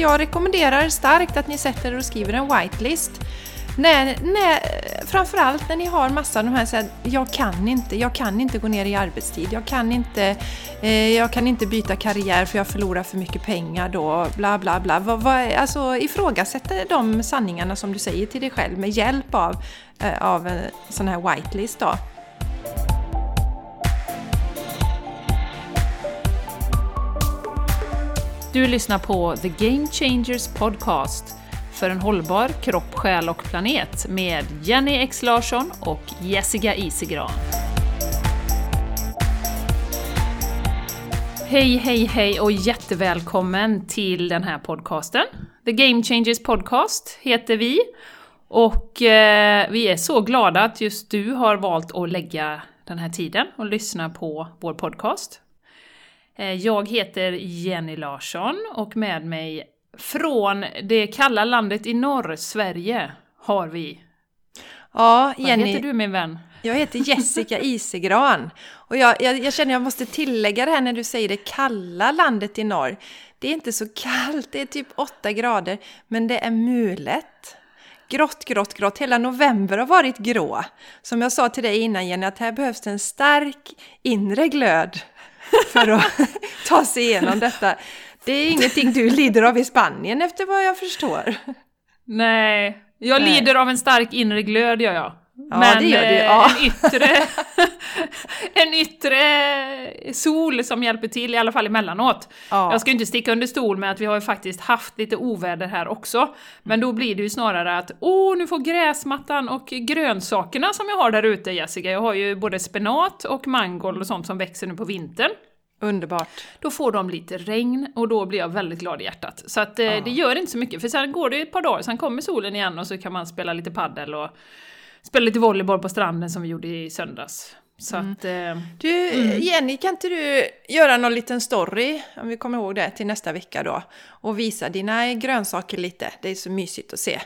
jag rekommenderar starkt att ni sätter er och skriver en whitelist. Nej, nej, framförallt när ni har massa av de här, så här, jag kan inte, jag kan inte gå ner i arbetstid, jag kan inte, eh, jag kan inte byta karriär för jag förlorar för mycket pengar då, bla bla bla. Va, va, alltså ifrågasätta de sanningarna som du säger till dig själv med hjälp av, eh, av en sån här whitelist då. Du lyssnar på The Game Changers Podcast för en hållbar kropp, själ och planet med Jenny X Larsson och Jessica Isigran. Hej, hej, hej och jättevälkommen till den här podcasten. The Game Changers Podcast heter vi. Och eh, vi är så glada att just du har valt att lägga den här tiden och lyssna på vår podcast. Eh, jag heter Jenny Larsson och med mig från det kalla landet i norr, Sverige, har vi... Ja, Jenny. Vad heter du min vän? Jag heter Jessica Isegran. Och jag, jag, jag känner jag måste tillägga det här när du säger det kalla landet i norr. Det är inte så kallt, det är typ 8 grader, men det är mulet. Grått, grått, grått. Hela november har varit grå. Som jag sa till dig innan Jenny, att här behövs det en stark inre glöd för att ta sig igenom detta. Det är ingenting du lider av i Spanien efter vad jag förstår. Nej, jag Nej. lider av en stark inre glöd gör jag. Ja, Men det gör du. Eh, ja. en, yttre, en yttre sol som hjälper till, i alla fall emellanåt. Ja. Jag ska inte sticka under stol med att vi har ju faktiskt haft lite oväder här också. Men då blir det ju snarare att åh, nu får gräsmattan och grönsakerna som jag har där ute Jessica, jag har ju både spenat och mangold och sånt som växer nu på vintern. Underbart. Då får de lite regn och då blir jag väldigt glad i hjärtat. Så att eh, det gör inte så mycket, för sen går det ett par dagar, sen kommer solen igen och så kan man spela lite paddel och spela lite volleyboll på stranden som vi gjorde i söndags. Så mm. att, eh, du, mm. Jenny, kan inte du göra någon liten story, om vi kommer ihåg det, till nästa vecka då? Och visa dina grönsaker lite, det är så mysigt att se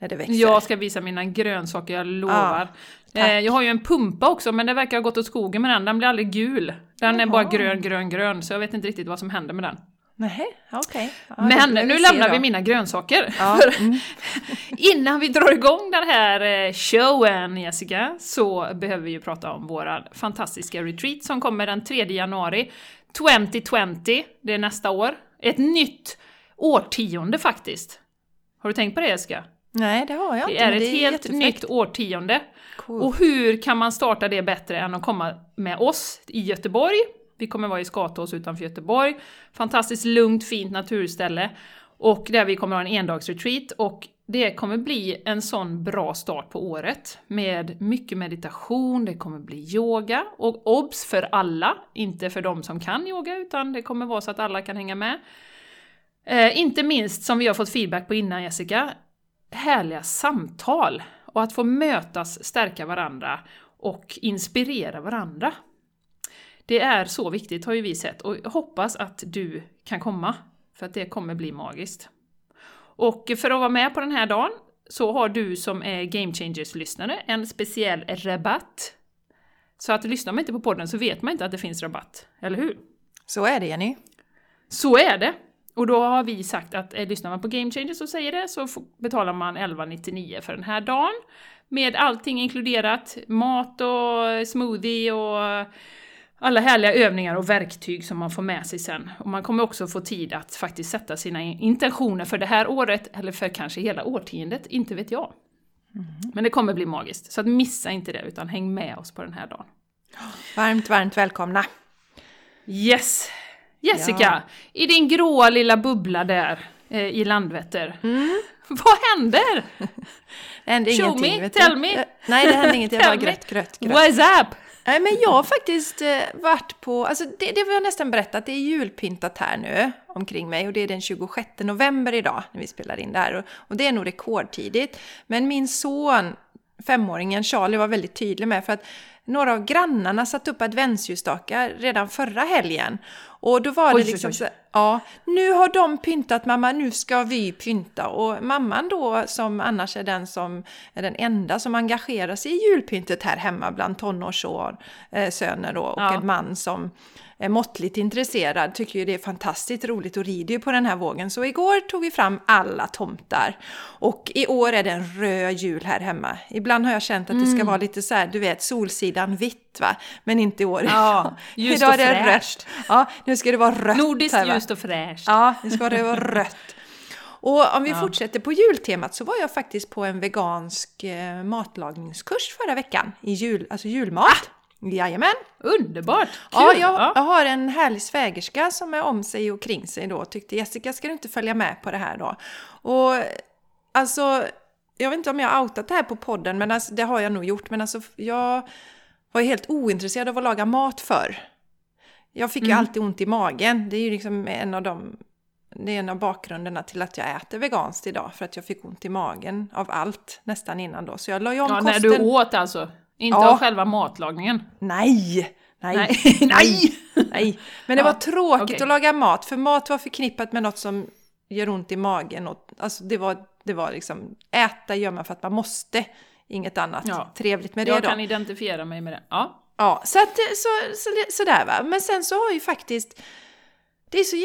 när det växer. Jag ska visa mina grönsaker, jag lovar. Ja, eh, jag har ju en pumpa också, men det verkar ha gått åt skogen med den, den blir aldrig gul. Den Jaha. är bara grön, grön, grön, så jag vet inte riktigt vad som händer med den. Nej. Okay. Ja, Men nu lämnar vi mina grönsaker. Ja. Mm. innan vi drar igång den här eh, showen, Jessica, så behöver vi ju prata om våra fantastiska retreat som kommer den 3 januari 2020, det är nästa år. Ett nytt årtionde faktiskt. Har du tänkt på det, Jessica? Nej, det har jag inte. Det är ett det är helt nytt årtionde. Cool. Och hur kan man starta det bättre än att komma med oss i Göteborg vi kommer vara i Skatås utanför Göteborg. Fantastiskt lugnt, fint naturställe. Och där vi kommer ha en endagsretreat och det kommer bli en sån bra start på året med mycket meditation, det kommer bli yoga och obs för alla, inte för de som kan yoga utan det kommer vara så att alla kan hänga med. Eh, inte minst, som vi har fått feedback på innan Jessica, härliga samtal och att få mötas, stärka varandra och inspirera varandra. Det är så viktigt har ju vi sett och hoppas att du kan komma, för att det kommer bli magiskt. Och för att vara med på den här dagen så har du som är Game Changers-lyssnare en speciell rabatt. Så att lyssnar man inte på podden så vet man inte att det finns rabatt, eller hur? Så är det Jenny. Så är det! Och då har vi sagt att eh, lyssnar man på Game Changers och säger det så betalar man 11,99 för den här dagen. Med allting inkluderat, mat och smoothie och alla härliga övningar och verktyg som man får med sig sen. Och man kommer också få tid att faktiskt sätta sina intentioner för det här året, eller för kanske hela årtiondet, inte vet jag. Mm. Men det kommer bli magiskt, så att missa inte det, utan häng med oss på den här dagen. Varmt, varmt välkomna! Yes! Jessica, ja. i din gråa lilla bubbla där eh, i Landvetter, mm. vad händer? Det händer Show ingenting. me, tell me! Nej, det händer ingenting, jag bara grött, grött, grött. What's up? Nej, men jag har faktiskt eh, varit på, alltså det, det var jag nästan berättat, det är julpyntat här nu omkring mig och det är den 26 november idag när vi spelar in det här och, och det är nog rekordtidigt. Men min son, femåringen Charlie, var väldigt tydlig med för att några av grannarna satt upp adventsljusstakar redan förra helgen. Och då var Oj, det liksom oj, oj. så, ja, nu har de pyntat mamma, nu ska vi pynta. Och mamman då, som annars är den som är den enda som engagerar sig i julpyntet här hemma bland tonårssöner då, och Ja. en man som är måttligt intresserad, tycker ju det är fantastiskt roligt och rider ju på den här vågen. Så igår tog vi fram alla tomtar. Och i år är det en röd jul här hemma. Ibland har jag känt att det Mm. ska vara lite så här, du vet, Solsidan vitt va? Men inte i år. Ja, ljust Idag och är det rött. Ja, nu ska det vara rött Nordiskt här, va? ljust och fräscht. Ja, nu ska det vara rött. Och om vi Ja. fortsätter på jultemat så var jag faktiskt på en vegansk eh, matlagningskurs förra veckan. I jul, alltså julmat. Jajamän. Underbart! Kul! Ja, jag, jag har en härlig svägerska som är om sig och kring sig då. Tyckte Jessica, ska du inte följa med på det här då? Och alltså, jag vet inte om jag har outat det här på podden, men alltså, det har jag nog gjort. Men alltså, jag var ju helt ointresserad av att laga mat för. Jag fick ju Mm. alltid ont i magen. Det är ju liksom en av de det är en av bakgrunderna till att jag äter veganskt idag, för att jag fick ont i magen av allt nästan innan då. Så jag la ju om Ja, när kosten. du åt alltså? Inte Ja. av själva matlagningen? Nej! Nej! Nej. Nej. Nej! Men det Ja, var tråkigt okej. att laga mat, för mat var förknippat med något som gör ont i magen. Och, alltså det var, det var liksom, äta gör man för att man måste, inget annat Ja. trevligt med det Jag då. kan identifiera mig med det. Ja. Ja, så, att, så, så, sådär va. Men sen så har ju faktiskt det är så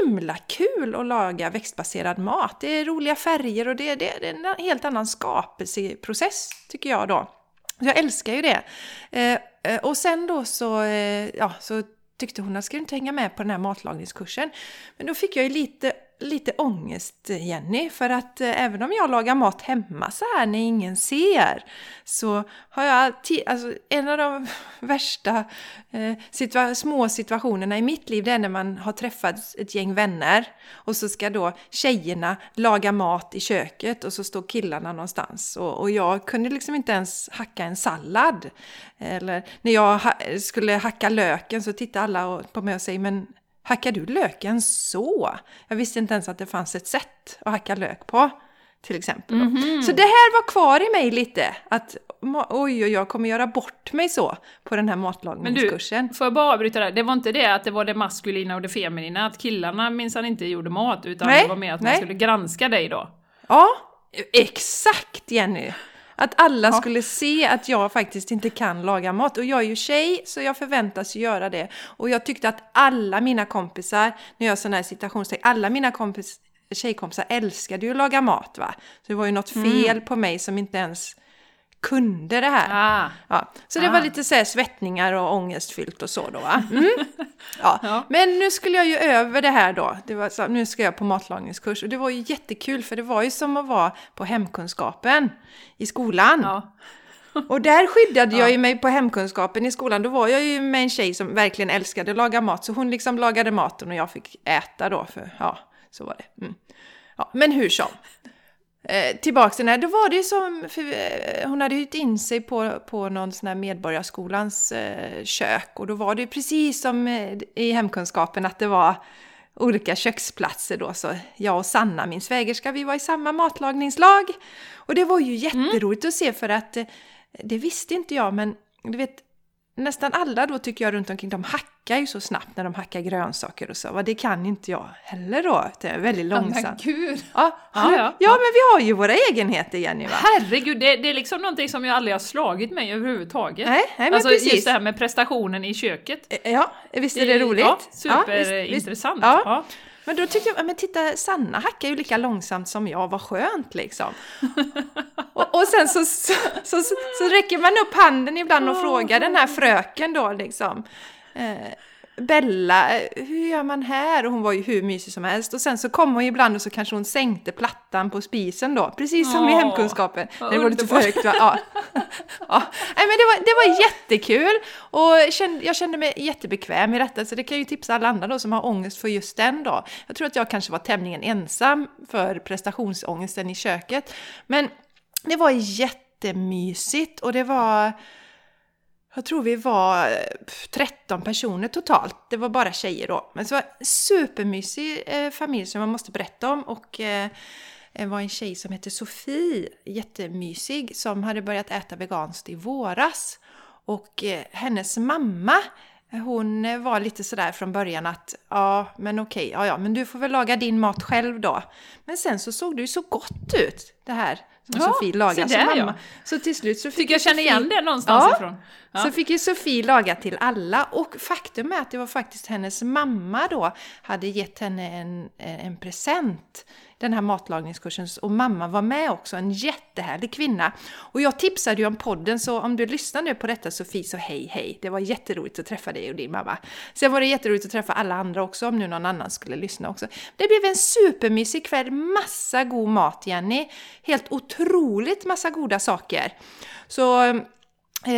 himla kul att laga växtbaserad mat. Det är roliga färger och det, det, det är en helt annan skapelseprocess tycker jag då. Jag älskar ju det. Eh, eh, och sen då så, eh, ja, så tyckte hon att jag skulle inte hänga med på den här matlagningskursen? Men då fick jag ju lite, lite ångest Jenny, för att eh, även om jag lagar mat hemma så här när ingen ser så har jag alltså, en av de värsta eh, situa- små situationerna i mitt liv det är när man har träffat ett gäng vänner och så ska då tjejerna laga mat i köket och så står killarna någonstans och, och jag kunde liksom inte ens hacka en sallad. Eller när jag ha- skulle hacka löken så tittade alla på mig och säger men hackar du löken så? Jag visste inte ens att det fanns ett sätt att hacka lök på. Till exempel. då. Så det här var kvar i mig lite. Att oj, oj, jag kommer göra bort mig så på den här Men du, matlagningskursen. får jag bara avbryta där? Det var inte det att det var det maskulina och det feminina, att killarna minsann inte gjorde mat, utan Nej, det var mer att man nej. skulle granska dig då? Ja, exakt Jenny! Att alla skulle se att jag faktiskt inte kan laga mat. Och jag är ju tjej, så jag förväntas göra det. Och jag tyckte att alla mina kompisar, när jag sådana här situationstecken, alla mina kompis, tjejkompisar älskade ju att laga mat va. Så det var ju något fel på mig som inte ens kunde det här. Ah, Ja, så det Ah. var lite så här svettningar och ångestfyllt och så då. Mm. Ja. Ja. Men nu skulle jag ju över det här då. Det var så, nu ska jag på matlagningskurs och det var ju jättekul för det var ju som att vara på hemkunskapen i skolan. ja. Och där skyddade jag Ja. ju mig på hemkunskapen i skolan. Då var jag ju med en tjej som verkligen älskade att laga mat. Så hon liksom lagade maten och jag fick äta då. För, ja, så var det. Mm. Ja, men hur som. Eh, tillbaks till den här, då var det ju som, för, eh, hon hade hyrt in sig på, på någon sån här Medborgarskolans eh, kök och då var det ju precis som eh, i hemkunskapen att det var olika köksplatser då. Så jag och Sanna, min svägerska, vi var i samma matlagningslag. Och det var ju jätteroligt att se för att det visste inte jag men du vet nästan alla då tycker jag runt omkring, de hackar ju så snabbt när de hackar grönsaker och så. Va? Det kan inte jag heller då. Det är väldigt långsamt. gud! Ja, Ja, ja, ja. ja, men vi har ju våra egenheter Jenny va? Herregud, det, det är liksom någonting som jag aldrig har slagit mig överhuvudtaget. Nej, nej men alltså precis. just det här med prestationen i köket. Ja, visst är det roligt? Ja, superintressant. Ja, Ja. Men då tyckte jag, ja, men titta Sanna hackar ju lika långsamt som jag, vad skönt liksom. och, och sen så, så, så, så räcker man upp handen ibland och frågar den här fröken då liksom. Eh, Bella, eh, hur gör man här? Och hon var ju hur mysig som helst. Och sen så kom hon ibland och så kanske hon sänkte plattan på spisen då. Precis som i Åh, hemkunskapen. vad Det var lite för högt va? Ja. ja. Nej, men det, var, det var jättekul och jag kände, jag kände mig jättebekväm i detta. Så det kan jag ju tipsa alla andra då som har ångest för just den då. Jag tror att jag kanske var tämligen ensam för prestationsångesten i köket. Men det var jättemysigt och det var... Jag tror vi var eh, 13 personer totalt. Det var bara tjejer då. Men så var en supermysig eh, familj som jag måste berätta om. Och det var en tjej som hette Sofie, jättemysig, som hade börjat äta veganskt i våras. Och hennes mamma hon var lite sådär från början att ja, men okej, ja, ja, men du får väl laga din mat själv då. Men sen så såg det ju så gott ut, det här som ja, Sofie lagade. Så, mamma, ja. så till slut så fick Tycker jag känner igen det någonstans ja, ifrån. Ja. Så fick ju Sofie laga till alla och faktum är att det var faktiskt hennes mamma då hade gett henne en, en present den här matlagningskursen och mamma var med också, en jättehärlig kvinna. Och jag tipsade ju om podden så om du lyssnar nu på detta Sofie så hej hej, det var jätteroligt att träffa dig och din mamma. Sen var det jätteroligt att träffa alla andra också om nu någon annan skulle lyssna också. Det blev en supermysig kväll, massa god mat Jenny, helt otroligt massa goda saker. Så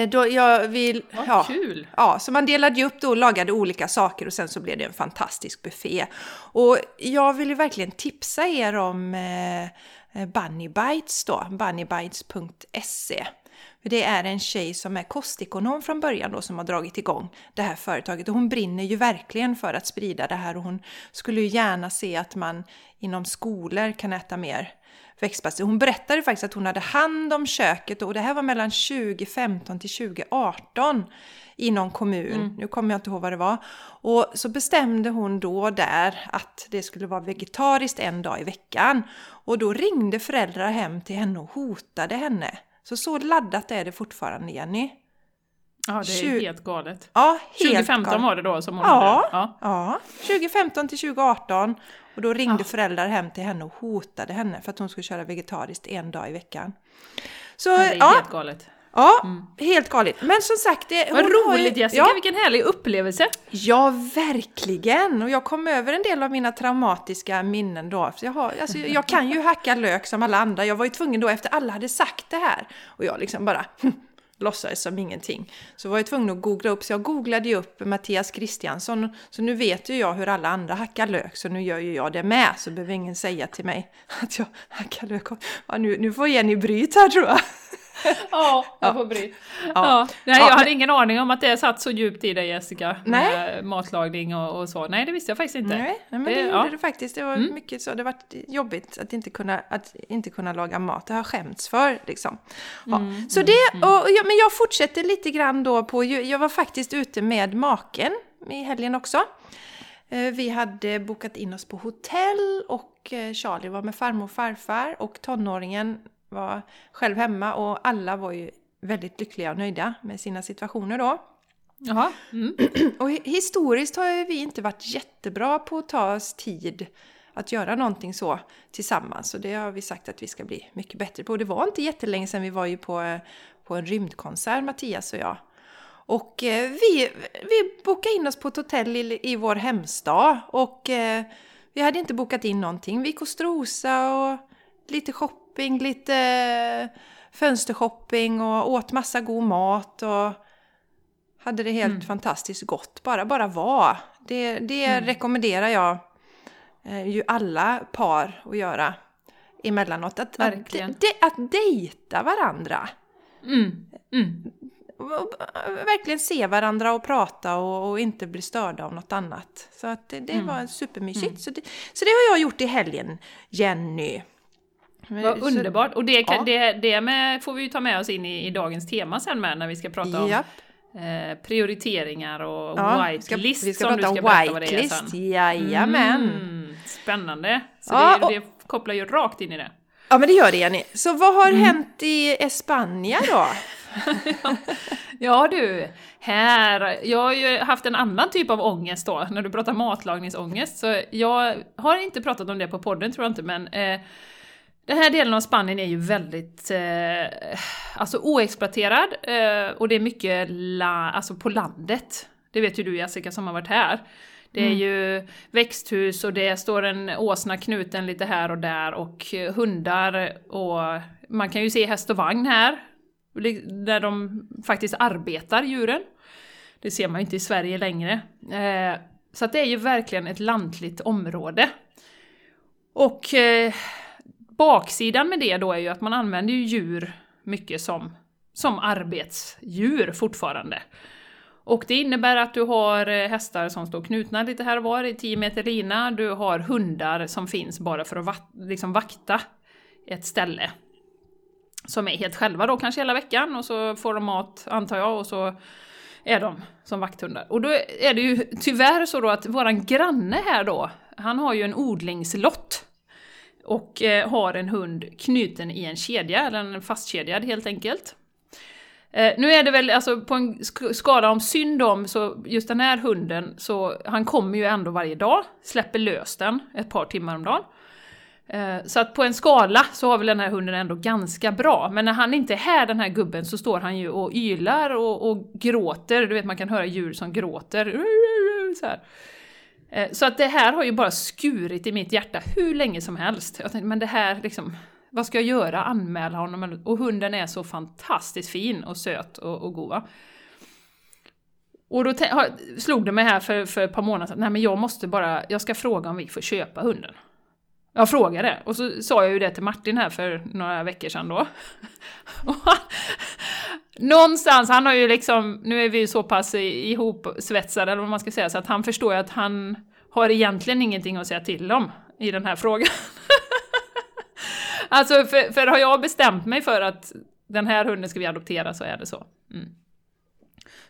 då jag vill, Vad ja, kul! Ja, så man delade ju upp då och lagade olika saker och sen så blev det en fantastisk buffé. Och jag vill ju verkligen tipsa er om eh, eh Bunny Bites då, bunnybites.se. Det är en tjej som är kostikonom från början då som har dragit igång det här företaget och hon brinner ju verkligen för att sprida det här och hon skulle ju gärna se att man inom skolor kan äta mer växtbaserad. Hon berättade faktiskt att hon hade hand om köket och det här var mellan 2015 till 2018 i någon kommun. Mm. Nu kommer jag inte ihåg vad det var. Och så bestämde hon då där att det skulle vara vegetariskt en dag i veckan. Och då ringde föräldrar hem till henne och hotade henne. Så så laddat är det fortfarande, Jenny. Ja, det är 20... helt galet. Ja, helt 2015 galet. var det då som hon ja, hade. Ja. ja, 2015 till 2018. Och då ringde ja. föräldrar hem till henne och hotade henne för att hon skulle köra vegetariskt en dag i veckan. Så, det är ja, helt galet. Ja, mm. helt galet. Men som sagt... Det, Vad roligt ju, Jessica, ja. vilken härlig upplevelse! Ja, verkligen! Och jag kom över en del av mina traumatiska minnen då. jag, har, alltså, jag kan ju hacka lök som alla andra. Jag var ju tvungen då efter alla hade sagt det här. Och jag liksom bara låtsades som ingenting. Så var jag tvungen att googla upp, så jag googlade ju upp Mattias Kristiansson. Så nu vet ju jag hur alla andra hackar lök, så nu gör ju jag det med. Så behöver ingen säga till mig att jag hackar lök. Ja, nu, nu får Jenny bryt här tror jag. ja, jag får bry. Ja. ja. Nej, jag hade ingen aning om att det satt så djupt i dig Jessica. Nej. Med matlagning och, och, så. Nej, det visste jag faktiskt inte. Nej, men det, det gjorde det faktiskt. Det var mm. mycket så. Det var jobbigt att inte, kunna, att inte kunna laga mat. Det har jag skämts för liksom. Ja. Mm, så mm, det, mm. och, ja, men jag fortsätter lite grann då på, jag var faktiskt ute med maken i helgen också. Eh, vi hade bokat in oss på hotell och eh, Charlie var med farmor och farfar och tonåringen var själv hemma och alla var ju väldigt lyckliga och nöjda med sina situationer då. Jaha. Mm. Och historiskt har vi inte varit jättebra på att ta oss tid att göra någonting så tillsammans. Och det har vi sagt att vi ska bli mycket bättre på. Det var inte jättelänge sedan vi var ju på, på en rymdkonsert, Mattias och jag. Och eh, vi, vi bokade in oss på ett hotell i, i vår hemstad och eh, vi hade inte bokat in någonting. Vi gick och strosa och lite shopping shopping, lite fönstershopping och åt massa god mat och hade det helt mm. fantastiskt gott. Bara, bara var. Det, det mm. rekommenderar jag eh, ju alla par att göra emellanåt. Att, att, de, att dejta varandra. Mm. Mm. Verkligen se varandra och prata och, och, inte bli störda av något annat. Så att det, det mm. var supermysigt. Mm. Så, det, så det har jag gjort i helgen, Jenny. Vad underbart! Och det, ja. det, det med, får vi ju ta med oss in i, i dagens tema sen med när vi ska prata om eh, prioriteringar och ja, whitelist vi ska, vi ska prata om berätta vad det är sen. Jajamän! Mm, spännande! Så ja, det, och, det kopplar ju rakt in i det. Ja men det gör det Jenny. Så vad har mm. hänt i Espanja då? ja du, här, jag har ju haft en annan typ av ångest då, när du pratar matlagningsångest, så jag har inte pratat om det på podden tror jag inte, men eh, den här delen av Spanien är ju väldigt eh, alltså oexploaterad eh, och det är mycket la, alltså på landet. Det vet ju du Jessica som har varit här. Det är mm. ju växthus och det står en åsna knuten lite här och där och hundar och man kan ju se häst och vagn här. Där de faktiskt arbetar, djuren. Det ser man ju inte i Sverige längre. Eh, så att det är ju verkligen ett lantligt område. Och eh, Baksidan med det då är ju att man använder ju djur mycket som, som arbetsdjur fortfarande. Och det innebär att du har eh, hästar som står knutna lite här och var i 10 meter lina, du har hundar som finns bara för att va liksom vakta ett ställe. Som är helt själva då kanske hela veckan och så får de mat antar jag och så är de som vakthundar. Och då är det ju tyvärr så då att våran granne här då, han har ju en odlingslott. Och eh, har en hund knuten i en kedja, eller en fastkedjad helt enkelt. Eh, nu är det väl alltså på en skala om synd om, så just den här hunden, så han kommer ju ändå varje dag, släpper lös den ett par timmar om dagen. Eh, så att på en skala så har väl den här hunden ändå ganska bra, men när han inte är här den här gubben så står han ju och ylar och, och gråter, du vet man kan höra djur som gråter. Så, här. Eh, så att det här har ju bara skurit i mitt hjärta hur länge som helst. Jag tänkte, men det här liksom, vad ska jag göra? Anmäla honom? Och hunden är så fantastiskt fin och söt och, och god. Och då slog det mig här för, för ett par månader sedan, nej men jag måste bara, jag ska fråga om vi får köpa hunden. Jag frågade, och så sa jag ju det till Martin här för några veckor sedan då. Någonstans, han har ju liksom, nu är vi ju så pass ihopsvetsade eller vad man ska säga, så att han förstår ju att han har egentligen ingenting att säga till om i den här frågan. alltså, för, för har jag bestämt mig för att den här hunden ska vi adoptera så är det så. Mm.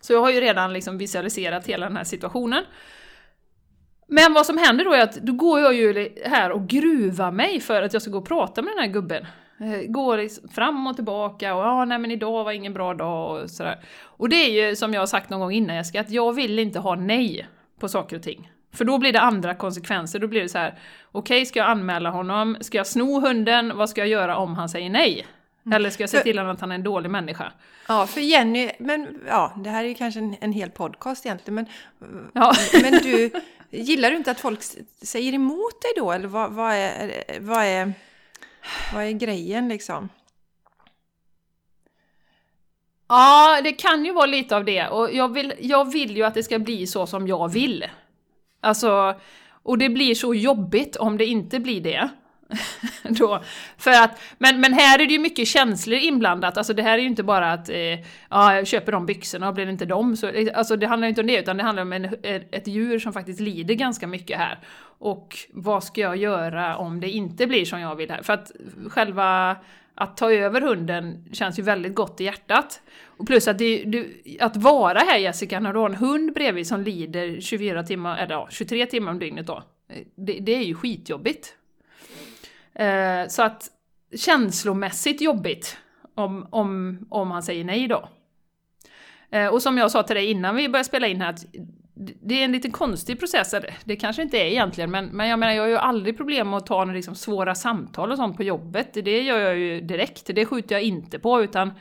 Så jag har ju redan liksom visualiserat hela den här situationen. Men vad som händer då är att då går jag ju här och gruvar mig för att jag ska gå och prata med den här gubben. Eh, går fram och tillbaka och ja, nej men idag var ingen bra dag och sådär. Och det är ju som jag har sagt någon gång innan Jessica, att jag vill inte ha nej på saker och ting. För då blir det andra konsekvenser, då blir det så här: okej okay, ska jag anmäla honom, ska jag sno hunden, vad ska jag göra om han säger nej? Mm. Eller ska jag se till att han är en dålig människa? Ja, för Jenny, men ja, det här är ju kanske en, en hel podcast egentligen, men, ja. men du, gillar du inte att folk säger emot dig då? Eller vad, vad, är, vad, är, vad är grejen liksom? Ja, det kan ju vara lite av det. Och jag vill, jag vill ju att det ska bli så som jag vill. Alltså, och det blir så jobbigt om det inte blir det. då. För att, men, men här är det ju mycket känslor inblandat, alltså det här är ju inte bara att eh, ja, jag köper de byxorna och blir det inte dem, så, eh, alltså det handlar ju inte om det, utan det handlar om en, ett djur som faktiskt lider ganska mycket här. Och vad ska jag göra om det inte blir som jag vill här? För att själva att ta över hunden känns ju väldigt gott i hjärtat. Och plus att, det, du, att vara här Jessica, när du har en hund bredvid som lider 24 timmar, eller ja, 23 timmar om dygnet då, eh, det, det är ju skitjobbigt. Eh, så att känslomässigt jobbigt om, om, om han säger nej då. Eh, och som jag sa till dig innan vi började spela in här, att det är en lite konstig process, det kanske inte är egentligen, men, men jag menar jag har ju aldrig problem med att ta liksom svåra samtal och sånt på jobbet, det gör jag ju direkt, det skjuter jag inte på, utan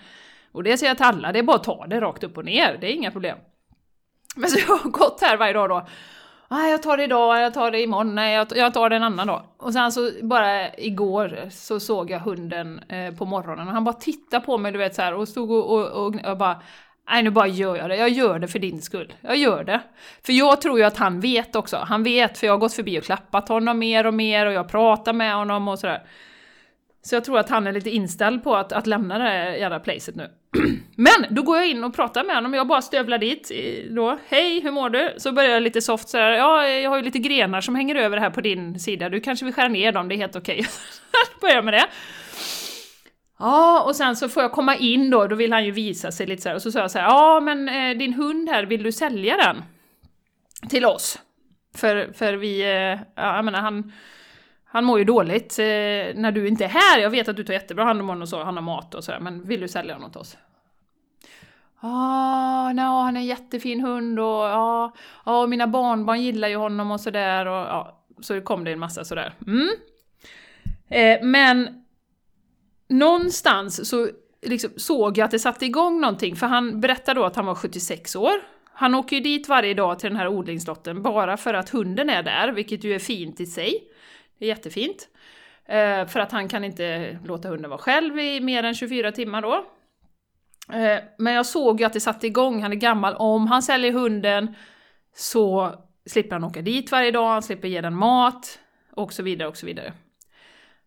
och det säger jag till alla, det är bara att ta det rakt upp och ner, det är inga problem. Men så jag har gått här varje dag då ah, jag tar det idag, jag tar det imorgon, nej jag, tar det en annan dag. Och sen så bara igår så såg jag hunden eh, på morgonen och han bara tittade på mig du vet så här och stod och, och, och, och bara Nej nu bara gör jag det, jag gör det för din skull. Jag gör det. För jag tror ju att han vet också, han vet för jag har gått förbi och klappat honom mer och mer och jag pratar med honom och sådär. Så jag tror att han är lite inställd på att, att lämna det här jävla placet nu. Men då går jag in och pratar med honom, jag bara stövlar dit då. Hej, hur mår du? Så börjar jag lite soft såhär, ja, jag har ju lite grenar som hänger över här på din sida, du kanske vill skära ner dem, det är helt okej. Okay. börjar med det. Ja, och sen så får jag komma in då, då vill han ju visa sig lite så här. och så sa jag så här, ja men eh, din hund här, vill du sälja den? Till oss? För, för vi, eh, ja, jag menar han han mår ju dåligt eh, när du inte är här. Jag vet att du tar jättebra hand om honom och så, han har mat och sådär, men vill du sälja honom till oss? Ah, no, han är en jättefin hund och ja, ah, mina barnbarn gillar ju honom och sådär och ja, så kom det en massa sådär. Mm. Eh, men någonstans så liksom såg jag att det satte igång någonting, för han berättade då att han var 76 år. Han åker ju dit varje dag till den här odlingslotten bara för att hunden är där, vilket ju är fint i sig. Det är jättefint. Eh, för att han kan inte låta hunden vara själv i mer än 24 timmar då. Eh, men jag såg ju att det satte igång, han är gammal. Om han säljer hunden så slipper han åka dit varje dag, han slipper ge den mat och så vidare och så vidare.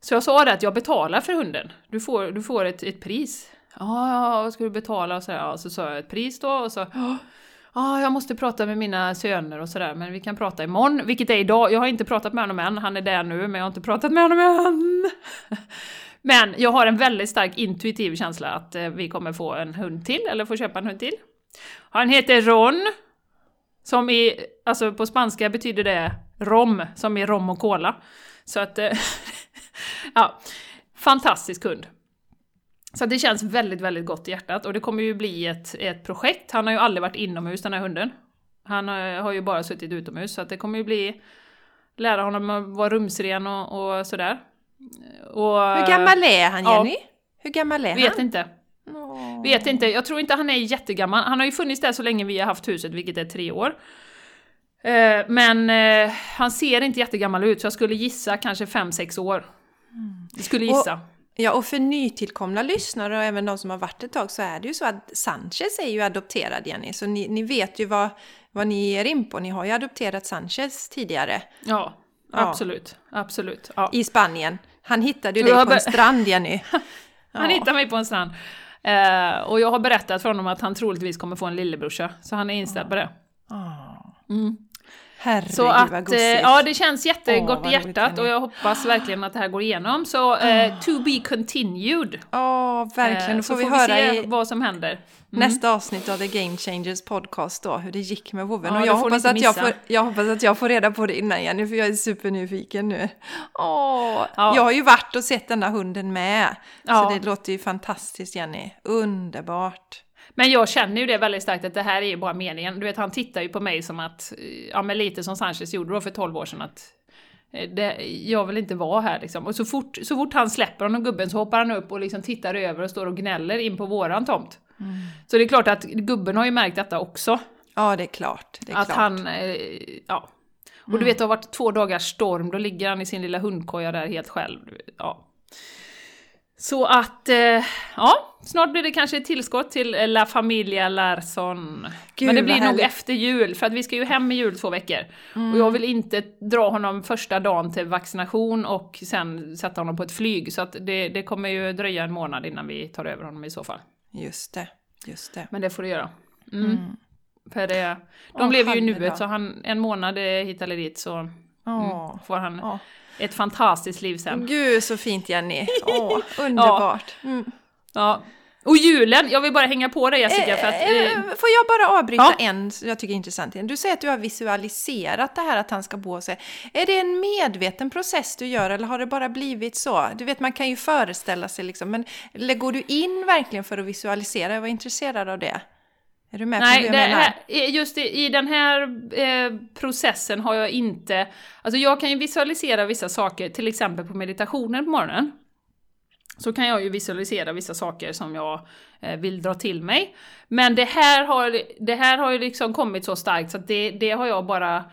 Så jag sa det att jag betalar för hunden. Du får, du får ett, ett pris. Ja, vad ska du betala? Och så, ja, så sa jag ett pris då och så ah, jag måste prata med mina söner och sådär, men vi kan prata imorgon, vilket är idag. Jag har inte pratat med honom än, han är där nu, men jag har inte pratat med honom än. Men jag har en väldigt stark intuitiv känsla att eh, vi kommer få en hund till, eller få köpa en hund till. Han heter Ron, som i, alltså på spanska betyder det rom, som i rom och cola. Så att, eh, ja, fantastisk hund. Så det känns väldigt, väldigt gott i hjärtat och det kommer ju bli ett, ett projekt. Han har ju aldrig varit inomhus den här hunden. Han har, har ju bara suttit utomhus så att det kommer ju bli lära honom att vara rumsren och, och sådär. Och, Hur gammal är han Jenny? Ja, Hur gammal är vet han? Vet inte. Oh. Vet inte, jag tror inte han är jättegammal. Han har ju funnits där så länge vi har haft huset, vilket är tre år. Eh, men eh, han ser inte jättegammal ut, så jag skulle gissa kanske 5-6 år. Jag skulle gissa. Och, ja, och för nytillkomna lyssnare och även de som har varit ett tag så är det ju så att Sanchez är ju adopterad Jenny, så ni, ni vet ju vad, vad ni ger in på. Ni har ju adopterat Sanchez tidigare. Ja, absolut. Ja. absolut. Ja. I Spanien. Han hittade ju dig på en strand Jenny. han hittade mig på en strand. Eh, och jag har berättat för honom att han troligtvis kommer få en lillebrorsa, så han är inställd på det. Mm. Herregud så att, vad. Eh, ja, det känns jättegott i hjärtat och jag hoppas verkligen att det här går igenom. Så eh, oh. to be continued. Ja, verkligen. Då får eh, vi får höra vi se i vad som händer. Mm. Nästa avsnitt av The Game Changers podcast då, hur det gick med vovven. Ja, och jag hoppas, att jag, får, jag hoppas att jag får reda på det innan Jenny, för jag är supernyfiken nu. Åh, ja. Jag har ju varit och sett den där hunden med. Ja. Så det låter ju fantastiskt Jenny. Underbart. Men jag känner ju det väldigt starkt att det här är ju bara meningen. Du vet, han tittar ju på mig som att, ja men lite som Sanchez gjorde då för 12 år sedan att eh, det, jag vill inte vara här liksom. Och så fort, så fort han släpper honom gubben så hoppar han upp och liksom tittar över och står och gnäller in på våran tomt. Mm. Så det är klart att gubben har ju märkt detta också. Ja, det är klart. Det är att klart. han, eh, ja. Och mm. du vet, det har varit två dagars storm, då ligger han i sin lilla hundkoja där helt själv. Ja. Så att, eh, ja, snart blir det kanske ett tillskott till La Familia Larsson. Gud, Men det blir nog efter jul, för att vi ska ju hem i jul två veckor. Mm. Och jag vill inte dra honom första dagen till vaccination och sen sätta honom på ett flyg. Så att det, det kommer ju dröja en månad innan vi tar över honom i så fall. Just det, just det. Men det får du göra. Mm. Mm. För det, de oh, lever ju i nuet, så han, en månad hit eller dit så oh. får han oh ett fantastiskt liv sen. Gud så fint Jenny! Åh, underbart! Mm. Ja. Och julen, jag vill bara hänga på dig Jessica för att... Eh, eh, eh får jag bara avbryta ja. en, jag tycker är intressant. Du säger att du har visualiserat det här att han ska bo sig. Är det en medveten process du gör eller har det bara blivit så? Du vet, man kan ju föreställa sig liksom, men går du in verkligen för att visualisera? Jag var intresserad av det. Är du med Nej, på vad jag menar? Här, just i, i den här eh, processen har jag inte... Alltså jag kan ju visualisera vissa saker, till exempel på meditationen på morgonen. Så kan jag ju visualisera vissa saker som jag eh, vill dra till mig. Men det här har, det här har ju liksom kommit så starkt så att det, det har jag bara...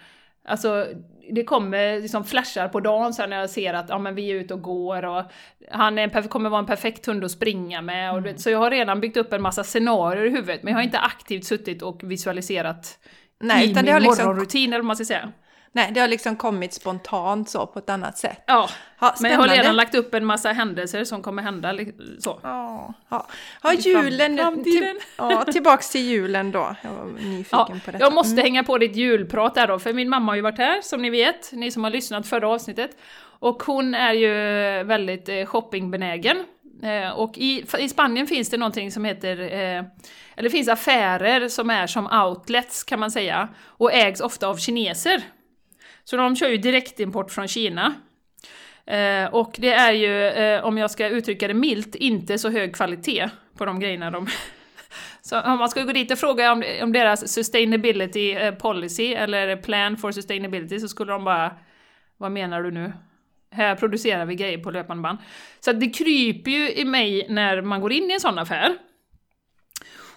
Alltså det kommer liksom flashar på dagen sen när jag ser att ja, men vi är ute och går och han är kommer vara en perfekt hund att springa med. Och, mm. Så jag har redan byggt upp en massa scenarier i huvudet men jag har inte aktivt suttit och visualiserat Nej, i utan min det har liksom... morgonrutin eller vad man ska säga. Nej, det har liksom kommit spontant så på ett annat sätt. Ja, ja men jag har redan lagt upp en massa händelser som kommer hända så. Ja, ja. ja julen, till, ja, tillbaks till julen då. Jag var nyfiken ja, på detta. Jag måste mm. hänga på ditt julprat där då, för min mamma har ju varit här, som ni vet, ni som har lyssnat förra avsnittet. Och hon är ju väldigt eh, shoppingbenägen. Eh, och i, i Spanien finns det någonting som heter, eh, eller det finns affärer som är som outlets kan man säga, och ägs ofta av kineser. Så de kör ju direktimport från Kina. Eh, och det är ju, eh, om jag ska uttrycka det milt, inte så hög kvalitet på de grejerna de... så om man ska gå dit och fråga om, om deras sustainability eh, policy eller plan for sustainability så skulle de bara... Vad menar du nu? Här producerar vi grejer på löpande band. Så det kryper ju i mig när man går in i en sån affär.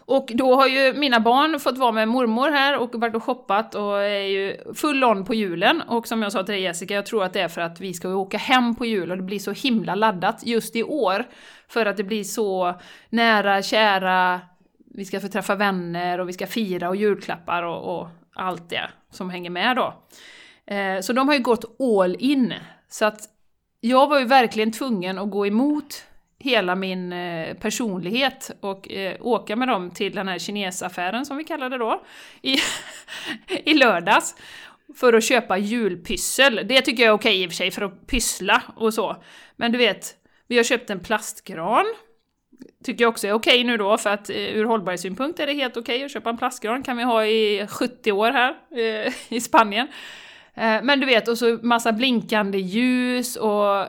Och då har ju mina barn fått vara med mormor här och varit och shoppat och är ju full on på julen. Och som jag sa till dig Jessica, jag tror att det är för att vi ska åka hem på jul och det blir så himla laddat just i år. För att det blir så nära, kära, vi ska få träffa vänner och vi ska fira och julklappar och, och allt det som hänger med då. Eh, så de har ju gått all in. Så att jag var ju verkligen tvungen att gå emot hela min eh, personlighet och eh, åka med dem till den här kinesaffären som vi kallade det då, i, i lördags. För att köpa julpyssel. Det tycker jag är okej i och för sig, för att pyssla och så. Men du vet, vi har köpt en plastgran. tycker jag också är okej nu då, för att eh, ur hållbarhetssynpunkt är det helt okej att köpa en plastgran, kan vi ha i 70 år här eh, i Spanien. Eh, men du vet, och så massa blinkande ljus och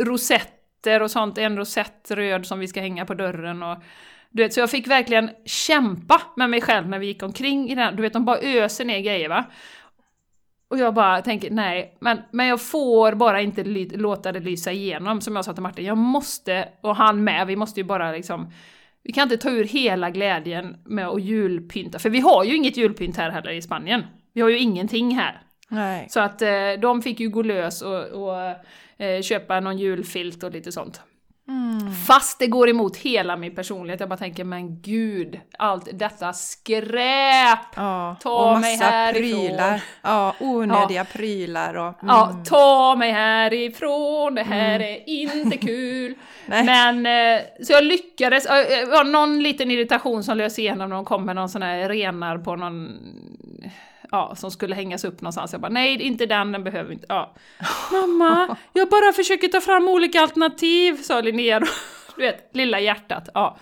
rosetter och sånt, en rosett röd som vi ska hänga på dörren och du vet, så jag fick verkligen kämpa med mig själv när vi gick omkring i den, du vet de bara öser ner grejer va. Och jag bara tänker, nej, men, men jag får bara inte låta det lysa igenom, som jag sa till Martin. Jag måste, och han med, vi måste ju bara liksom... Vi kan inte ta ur hela glädjen med att julpynta, för vi har ju inget julpynt här heller i Spanien. Vi har ju ingenting här. Nej. Så att eh, de fick ju gå lös och, och eh, köpa någon julfilt och lite sånt. Mm. Fast det går emot hela min personlighet. Jag bara tänker, men gud, allt detta skräp! Ja, ta och mig härifrån! prylar. Ja, onödiga prylar och... Mm. Ja, ta mig härifrån, det här Mm. är inte kul. Men, eh, så jag lyckades, det var någon liten irritation som lös igenom när de kom med någon sån här renar på någon, ja, som skulle hängas upp någonstans. Jag bara, nej, inte den, den behöver vi inte. Ja. Mamma, jag bara försöker ta fram olika alternativ, sa Linnea då. Du vet, lilla hjärtat. Ja.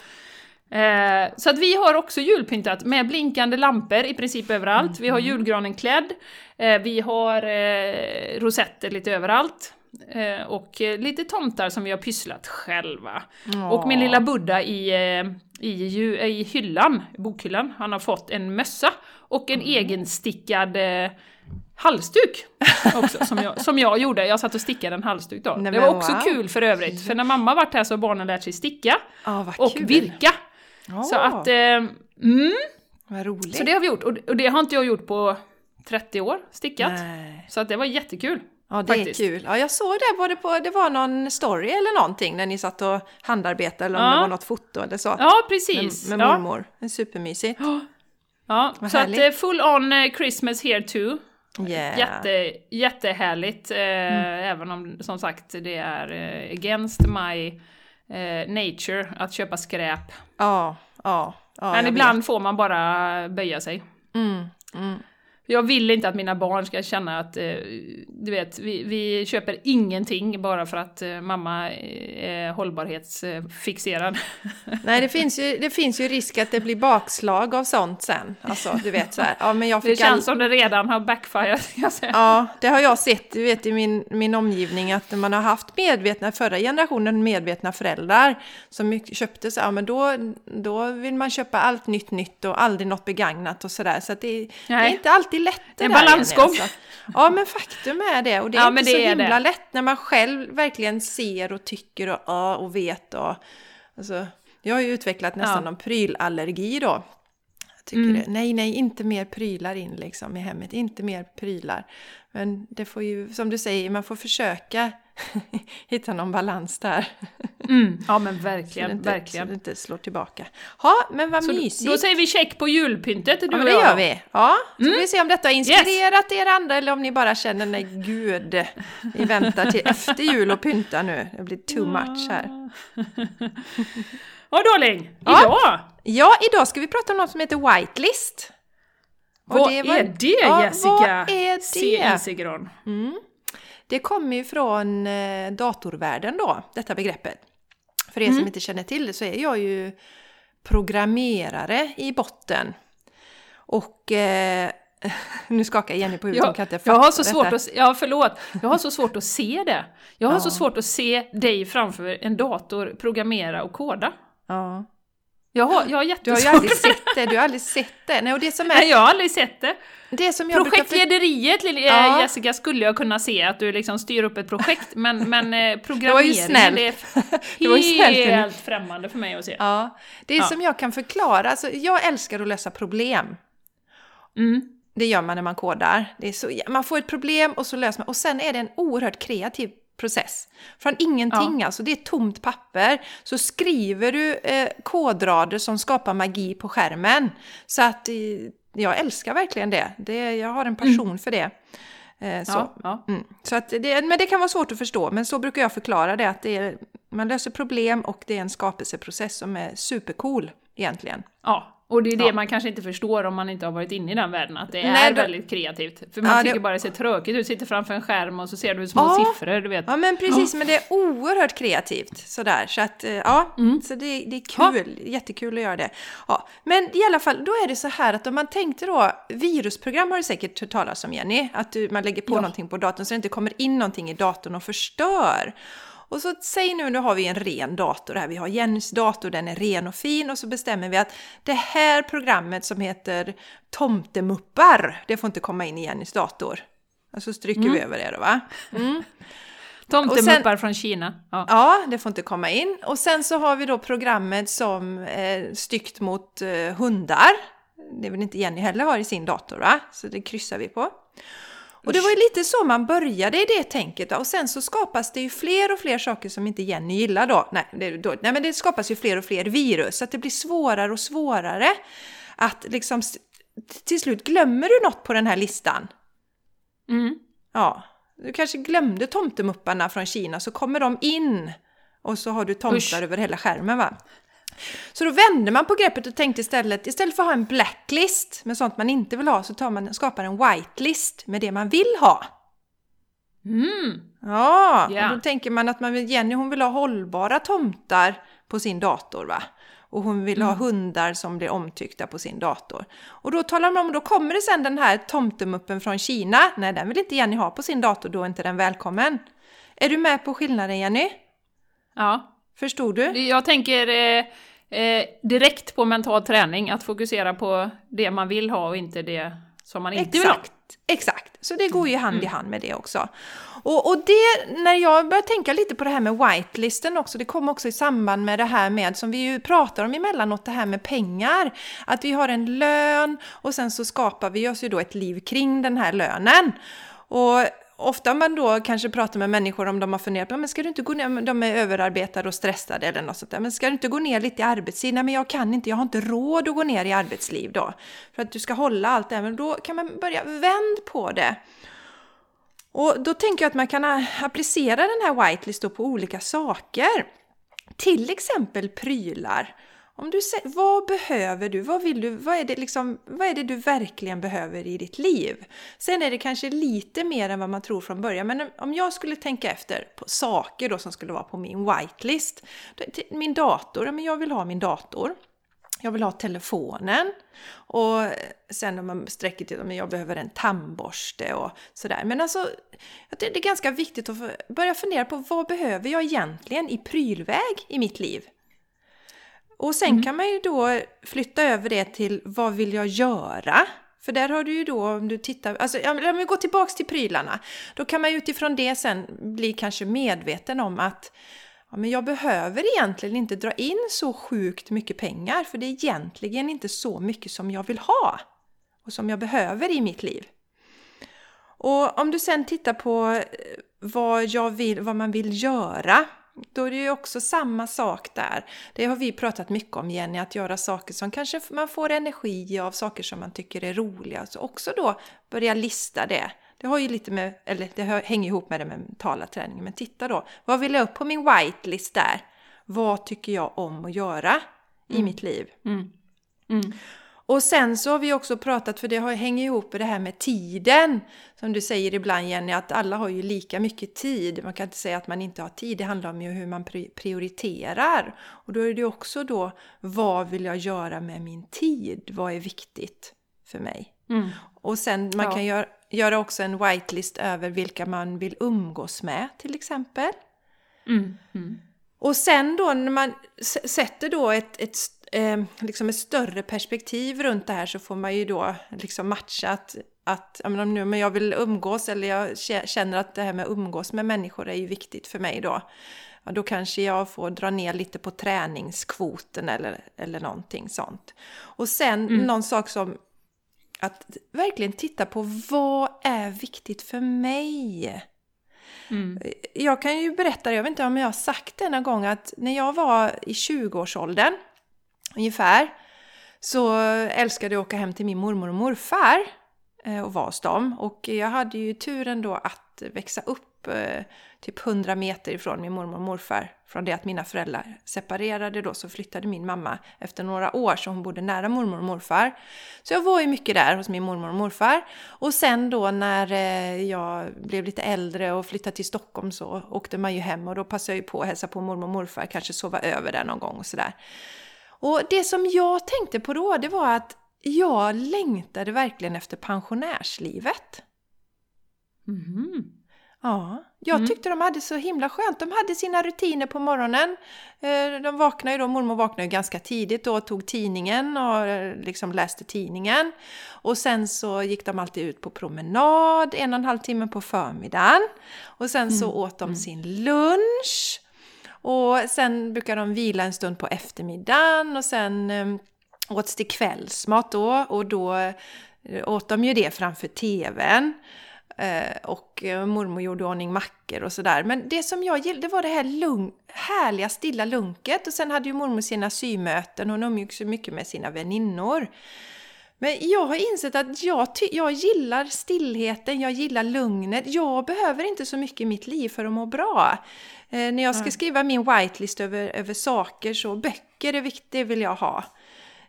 Eh, så att vi har också julpyntat med blinkande lampor i princip överallt. Vi har julgranen klädd, eh, vi har eh, rosetter lite överallt. Och lite tomtar som vi har pysslat själva. Och min lilla Buddha i, i, i hyllan, bokhyllan, han har fått en mössa och en egenstickad eh, halsduk också, som jag, som jag gjorde. Jag satt och stickade en halsduk då. Nej, det var också wow. kul för övrigt, för när mamma varit här så har barnen lärt sig sticka Ja, vad och kul. virka. Ja, Så att, eh, mm, Vad roligt. så det har vi gjort. Och, det har inte jag gjort på 30 år, stickat. Nej. Så att det var jättekul. Ja, det faktiskt. är kul. Ja, jag såg det, var det, på, det var någon story eller någonting när ni satt och handarbetade eller om Ja. det var något foto eller så. Ja, precis. Med, med ja. mormor. Det är supermysigt. Ja, Vad så att härligt. eh, full on eh, Christmas here too. Yeah. Jätte, jättehärligt, eh, Mm. även om som sagt det är eh, against my eh, nature att köpa skräp. Ja, ja. ja Men ibland får man bara böja sig. vet. Mm, mm. Jag vill inte att mina barn ska känna att, eh, du vet, vi, vi köper ingenting bara för att eh, mamma är hållbarhetsfixerad. Nej, det finns, ju, det finns ju risk att det blir bakslag av sånt sen. Alltså, du vet så här. Ja, men jag Det fick känns all... som det redan har backfired, ska jag säga. Ja, det har jag sett du vet, i min, min omgivning att man har haft medvetna, förra generationen medvetna föräldrar som köpte så, ja men då, då vill man köpa allt nytt nytt och aldrig något begagnat och sådär. Så att det, det är inte alltid lätt det En där, Jenny, balansgång. alltså. Ja men faktum är det och det är Ja, inte så det är himla lätt när man själv verkligen ser och tycker och, ja, och vet och alltså, jag har ju utvecklat nästan Ja. någon prylallergi då. Jag tycker Mm. det, nej, nej, inte mer prylar in liksom i hemmet, inte mer prylar. Men det får ju, som du säger, man får försöka hitta någon balans där. Mm, ja men Så det verkligen, inte, Så verkligen. det inte slår tillbaka. Ja, men vad Så mysigt. då säger vi check på julpyntet, du ja, men det gör vi. Ja, så Mm. vi se om detta har inspirerat er andra eller om ni bara känner, nej gud, vi väntar till efter jul och pynta nu. Det blir too much här. Ja, darling! Ja. Idag! Ja, idag ska vi prata om något som heter whitelist. Vad var- är det Ja, Jessica? vad är C. det? Isigran. Mm. Det kommer ju från eh, datorvärlden då, detta begreppet. För er Mm. som inte känner till det så är jag ju programmerare i botten. Och eh, nu skakar Jenny på huvudet, Jag, kan inte jag har så svårt detta. att, ja förlåt, jag har så svårt att se det. Jag har Ja. så svårt att se dig framför en dator programmera och koda. Ja. Jag har, jag har Du har ju jättesvårt. aldrig sett det, du har aldrig sett det. Nej, och det som Nej, är, jag har aldrig sett det. det som jag. För... Projektlederiet, lilla- Ja. eh, Jessica, skulle jag kunna se att du liksom styr upp ett projekt, men, men eh, var programmeringen ju snällt. det Det var ju är snällt, helt främmande för mig att se. Ja, det är Ja. som jag kan förklara. Alltså, jag älskar att lösa problem. Mm. Det gör man när man kodar. Det är så, man får ett problem och så löser man. Och sen är det en oerhört kreativ process. Från ingenting alltså, det är tomt papper. Så skriver du eh, kodrader som skapar magi på skärmen. Så att eh, jag älskar verkligen det. det jag har en passion för det. Eh, så. Ja, ja. Mm. Så att det, men det kan vara svårt att förstå, men så brukar jag förklara det. Att det är, man löser problem och det är en skapelseprocess som är supercool egentligen. ja. Och det är det ja. man kanske inte förstår om man inte har varit inne i den världen, att det är Nej, då... väldigt kreativt. För man ja, tycker det... bara det ser tråkigt ut, sitter framför en skärm och så ser du små ja. siffror, du vet. Ja men precis, men det är oerhört kreativt sådär. Så att eh, ja, mm. så det, det är kul, jättekul att göra det. Ja, men i alla fall, då är det så här att om man tänkte då, virusprogram har du säkert hört talas om Jenny, att du, man lägger på ja. någonting på datorn så det inte kommer in någonting i datorn och förstör. Och så säg nu, nu har vi en ren dator här, vi har Jennys dator, den är ren och fin och så bestämmer vi att det här programmet som heter Tomtemuppar, det får inte komma in i Jennys dator. Och så stryker mm. vi över det då va? Mm. Tomtemuppar från Kina. Ja. ja. det får inte komma in. Och sen så har vi då programmet som är styggt mot eh, hundar. Det vill inte Jenny heller ha i sin dator va? Så det kryssar vi på. Och det var ju lite så man började i det tänket och sen så skapas det ju fler och fler saker som inte Jenny gillar då. Nej, det, då, nej men det skapas ju fler och fler virus så att det blir svårare och svårare att liksom till slut glömmer du något på den här listan. Mm. Ja, du kanske glömde tomtemupparna från Kina så kommer de in och så har du tomtar Usch. över hela skärmen va? Så då vände man på greppet och tänkte istället, istället för att ha en blacklist med sånt man inte vill ha, så tar man, skapar en whitelist med det man vill ha. Mm. Ja, yeah. och då tänker man att man vill, Jenny hon vill ha hållbara tomtar på sin dator va? Och hon vill mm. ha hundar som blir omtyckta på sin dator. Och då talar man om, då kommer det sen den här tomtemuppen från Kina. Nej, den vill inte Jenny ha på sin dator, då är inte den välkommen. Är du med på skillnaden Jenny? Ja. Förstod du? Jag tänker eh, eh, direkt på mental träning, att fokusera på det man vill ha och inte det som man inte exakt, vill ha. Exakt, så det går ju hand mm. i hand med det också. Och, och, det, när jag börjar tänka lite på det här med whitelisten också, det kommer också i samband med det här med, som vi ju pratar om emellanåt, det här med pengar. Att vi har en lön och sen så skapar vi oss ju då ett liv kring den här lönen. Och ofta man då kanske pratar med människor om de har funderat på, men ska du inte gå ner, de är överarbetade och stressade eller något sånt där, men ska du inte gå ner lite i arbetstid? Nej men jag kan inte, jag har inte råd att gå ner i arbetsliv då. För att du ska hålla allt det här, men då kan man börja vänd på det. Och då tänker jag att man kan applicera den här whitelist på olika saker. Till exempel prylar. Om du säger, vad behöver du? Vad vill du? Vad är, det liksom, vad är det du verkligen behöver i ditt liv? Sen är det kanske lite mer än vad man tror från början, men om jag skulle tänka efter på saker då som skulle vara på min whitelist. Min dator, men jag vill ha min dator. Jag vill ha telefonen. Och sen om man sträcker till att jag behöver en tandborste och sådär. Men alltså, det är ganska viktigt att börja fundera på vad behöver jag egentligen i prylväg i mitt liv? Och sen mm. kan man ju då flytta över det till vad vill jag göra? För där har du ju då, om du tittar, alltså om vi går tillbaks till prylarna, då kan man ju utifrån det sen bli kanske medveten om att ja, men jag behöver egentligen inte dra in så sjukt mycket pengar, för det är egentligen inte så mycket som jag vill ha och som jag behöver i mitt liv. Och om du sen tittar på eh, vad, jag vill, vad man vill göra då är det ju också samma sak där. Det har vi pratat mycket om Jenny, att göra saker som kanske man får energi av, saker som man tycker är roliga. Så också då börja lista det. Det har ju lite med, eller det hänger ihop med det med mentala träningen. Men titta då, vad vill jag upp på min whitelist där? Vad tycker jag om att göra i mm. mitt liv? Mm. Mm. Och sen så har vi också pratat, för det hänger ihop med det här med tiden. Som du säger ibland Jenny, att alla har ju lika mycket tid. Man kan inte säga att man inte har tid, det handlar om ju hur man prioriterar. Och då är det också då, vad vill jag göra med min tid? Vad är viktigt för mig? Mm. Och sen man ja. kan göra, göra också en whitelist över vilka man vill umgås med till exempel. Mm. Mm. Och sen då när man sätter då ett, ett eh, liksom ett större perspektiv runt det här så får man ju då liksom matcha att, att ja, men nu, men jag vill umgås eller jag känner att det här med umgås med människor är ju viktigt för mig då. Ja, då kanske jag får dra ner lite på träningskvoten eller, eller någonting sånt. Och sen mm. någon sak som att verkligen titta på vad är viktigt för mig? Mm. Jag kan ju berätta, jag vet inte om jag har sagt det någon gång, att när jag var i 20-årsåldern ungefär så älskade jag att åka hem till min mormor och morfar. Eh, och vara hos dem. Och jag hade ju turen då att växa upp eh, typ 100 meter ifrån min mormor och morfar. Från det att mina föräldrar separerade då så flyttade min mamma efter några år så hon bodde nära mormor och morfar. Så jag var ju mycket där hos min mormor och morfar. Och sen då när eh, jag blev lite äldre och flyttade till Stockholm så åkte man ju hem och då passade jag ju på att hälsa på mormor och morfar, kanske sova över där någon gång och sådär. Och det som jag tänkte på då, det var att jag längtade verkligen efter pensionärslivet. Mm. Ja, jag Mm. tyckte de hade så himla skönt. De hade sina rutiner på morgonen. Eh, De vaknade ju då, mormor vaknade ju ganska tidigt då och tog tidningen och eh, liksom läste tidningen. Och sen så gick de alltid ut på promenad en och en halv timme på förmiddagen. Och sen så åt de sin lunch. Och sen brukar de vila en stund på eftermiddagen och sen eh, åts det kvällsmat då och då eh, åt de ju det framför TVn. Eh, och eh, mormor gjorde ordning mackor och sådär. Men det som jag gillade var det här lugn, härliga stilla lunket. Och sen hade ju mormor sina symöten, hon umgicks ju mycket med sina väninnor. Men jag har insett att jag, ty- jag gillar stillheten, jag gillar lugnet. Jag behöver inte så mycket i mitt liv för att må bra. Eh, när jag ska skriva min whitelist över, över saker så böcker är viktigt, vill jag ha.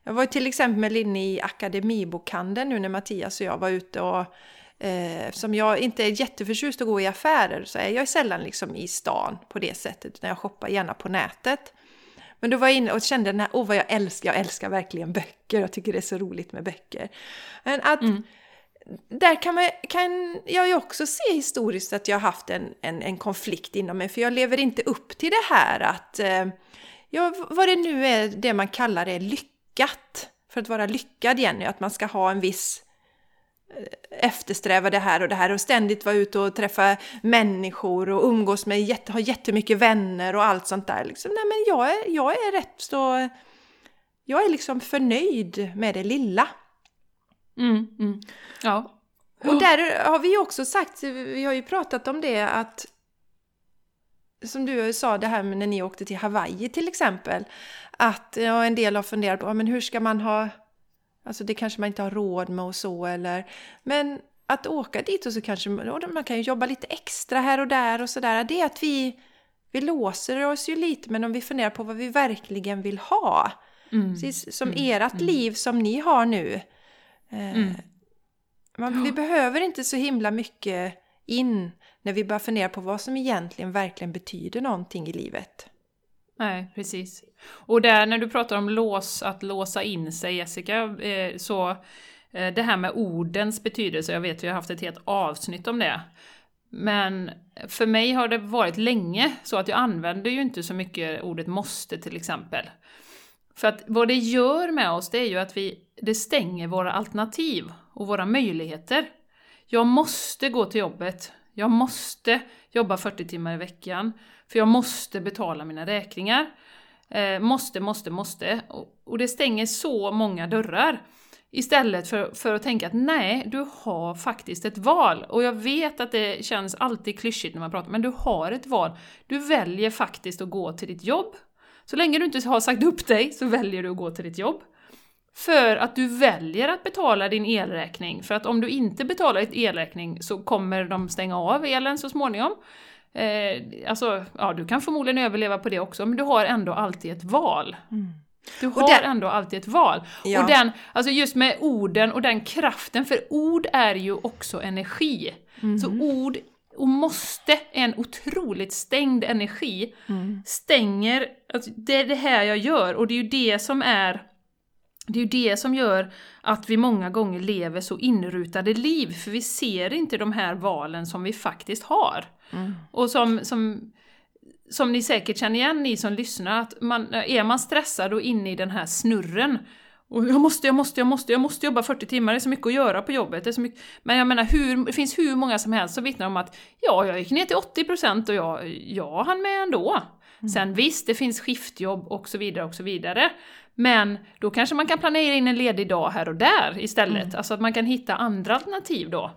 Jag var till exempel inne i Akademibokhandeln nu när Mattias och jag var ute och eh, eftersom jag inte är jätteförtjust att gå i affärer så är jag sällan liksom i stan på det sättet utan jag shoppar gärna på nätet. Men då var jag inne och kände den här, åh vad jag älskar, jag älskar verkligen böcker, jag tycker det är så roligt med böcker. Men att där kan, man, kan jag ju också se historiskt att jag har haft en, en, en konflikt inom mig, för jag lever inte upp till det här att, eh, ja, vad det nu är det man kallar det lyckat. För att vara lyckad Jenny, att man ska ha en viss eh, eftersträva det här och det här och ständigt vara ute och träffa människor och umgås med, jätte, ha jättemycket vänner och allt sånt där. Liksom, nej men jag är, jag är rätt så... Jag är liksom förnöjd med det lilla. Mm, mm. Ja. Och där har vi också sagt, vi har ju pratat om det att som du sa det här med när ni åkte till Hawaii till exempel. Att ja, en del har funderat på, ja, men hur ska man ha, alltså det kanske man inte har råd med och så eller, men att åka dit och så kanske man kan ju jobba lite extra här och där och sådär. Det är att vi, vi låser oss ju lite men om vi funderar på vad vi verkligen vill ha. Mm. Precis som ert liv som ni har nu. Eh, Mm. man, vi behöver inte så himla mycket in när vi börjar fundera på vad som egentligen verkligen betyder någonting i livet. Nej, precis. Och där när du pratar om lås, att låsa in sig Jessica, eh, så eh, det här med ordens betydelse, jag vet vi har haft ett helt avsnitt om det. Men för mig har det varit länge så att jag använder ju inte så mycket ordet måste till exempel. För att vad det gör med oss det är ju att vi, det stänger våra alternativ och våra möjligheter. Jag måste gå till jobbet, jag måste jobba 40 timmar i veckan, för jag måste betala mina räkningar. Eh, måste, måste, måste. Och, och det stänger så många dörrar. Istället för, för att tänka att nej, du har faktiskt ett val. Och jag vet att det känns alltid klyschigt när man pratar, men du har ett val. Du väljer faktiskt att gå till ditt jobb. Så länge du inte har sagt upp dig så väljer du att gå till ditt jobb. För att du väljer att betala din elräkning. För att om du inte betalar ditt elräkning så kommer de stänga av elen så småningom. Eh, alltså, ja, du kan förmodligen överleva på det också, men du har ändå alltid ett val. Du har där- ändå alltid ett val. Ja. Och den, alltså just med orden och den kraften, för ord är ju också energi. Så ord och måste är en otroligt stängd energi. Stänger, alltså det är det här jag gör och det är ju det som är det är ju det som gör att vi många gånger lever så inrutade liv, för vi ser inte de här valen som vi faktiskt har. Och som, som, som ni säkert känner igen, ni som lyssnar, att man, är man stressad och inne i den här snurren, och jag måste, jag måste, jag måste, jag måste jobba 40 timmar, det är så mycket att göra på jobbet. Det är så mycket. Men jag menar, hur, det finns hur många som helst som vittnar om att ja, jag gick ner till 80% och jag, jag hann med ändå. Sen visst, det finns skiftjobb och så vidare och så vidare. Men då kanske man kan planera in en ledig dag här och där istället. Alltså att man kan hitta andra alternativ då.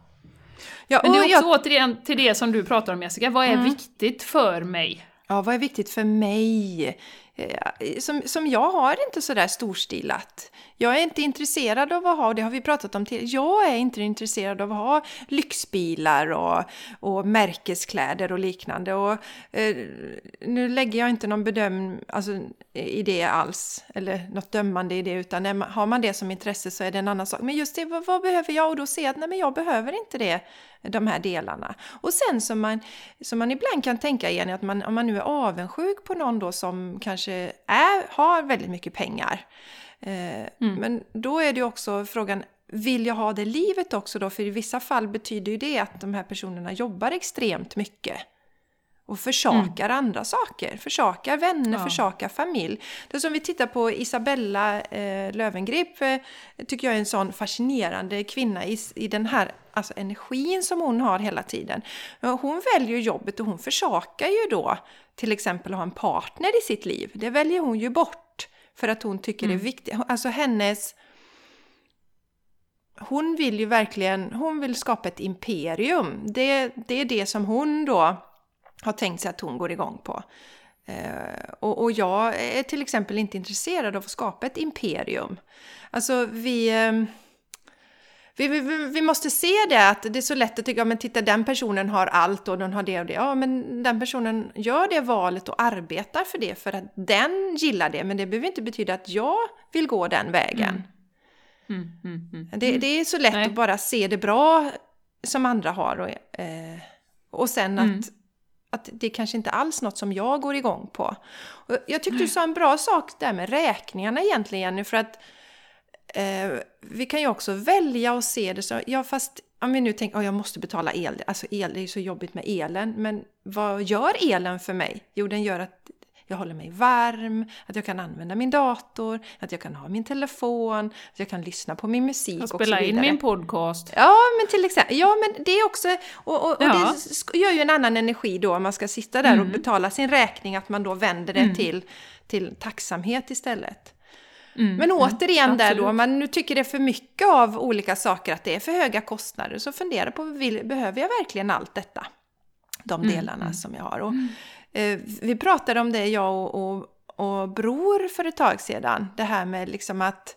Ja, Men det är jag- också återigen till det som du pratar om Jessica, vad är viktigt för mig? Ja, vad är viktigt för mig? eh, som, som jag har inte sådär storstilat. Jag är inte intresserad av att ha, och det har vi pratat om till, jag är inte intresserad av att ha lyxbilar och, och märkeskläder och liknande. Och, eh, nu lägger jag inte någon bedömning alltså, i det alls, eller något dömande i det, utan har man det som intresse så är det en annan sak. Men just det, vad, vad behöver jag? Och då ser jag att nej, men jag behöver inte det de här delarna. Och sen som man, som man ibland kan tänka igen, att man, om man nu är avundsjuk på någon då som kanske är, har väldigt mycket pengar. Eh, mm. Men då är det också frågan, vill jag ha det livet också då? För i vissa fall betyder ju det att de här personerna jobbar extremt mycket. Och försakar mm. andra saker. Försakar vänner, ja. försakar familj. Det som vi tittar på Isabella eh, Lövengrip eh, tycker jag är en sån fascinerande kvinna i, i den här alltså energin som hon har hela tiden. Hon väljer jobbet och hon försakar ju då till exempel att ha en partner i sitt liv. Det väljer hon ju bort för att hon tycker mm. det är mm. viktigt. Alltså hennes... Hon vill ju verkligen, hon vill skapa ett imperium. Det, det är det som hon då har tänkt sig att hon går igång på. Eh, och, och, jag är till exempel inte intresserad av att skapa ett imperium. Alltså vi... Eh, vi, vi, vi, måste se det, att det är så lätt att tycka, men titta den personen har allt och den har det och det. Ja, men den personen gör det valet och arbetar för det för att den gillar det. Men det behöver inte betyda att jag vill gå den vägen. Mm. Mm, mm, mm det, det, är så lätt Nej. att bara se det bra som andra har och, eh, och sen att mm att det kanske inte alls något som jag går igång på. Jag tyckte du sa en bra sak där med räkningarna egentligen Jenny, för att eh, vi kan ju också välja att se det så, ja fast om vi nu tänker, att oh, jag måste betala el, alltså el, det är ju så jobbigt med elen, men vad gör elen för mig? Jo, den gör att jag håller mig varm, att jag kan använda min dator, att jag kan ha min telefon, att jag kan lyssna på min musik och spela in min podcast. Ja, men till exempel. Ja, men det är också... Och, och, och ja. det gör ju en annan energi då om man ska sitta där mm. och betala sin räkning, att man då vänder det mm. till, till tacksamhet istället. Mm, men mm. återigen mm, där då, om man nu tycker det är för mycket av olika saker, att det är för höga kostnader, så fundera på, vill, behöver jag verkligen allt detta? De mm, delarna mm. som jag har. Och, Eh, vi pratade om det, jag och, och, och Bror, för ett tag sedan. Det här med liksom att...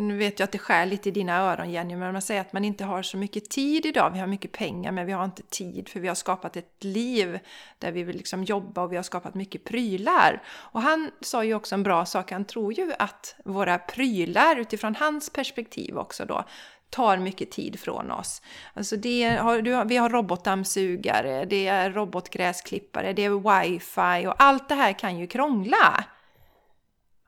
Nu vet jag att det skär lite i dina öron Jenny, men man säger att man inte har så mycket tid idag. Vi har mycket pengar, men vi har inte tid för vi har skapat ett liv där vi vill liksom jobba och vi har skapat mycket prylar. Och han sa ju också en bra sak, han tror ju att våra prylar utifrån hans perspektiv också då tar mycket tid från oss. Alltså det har, vi har robotdammsugare, det är robotgräsklippare, det är wifi och allt det här kan ju krångla.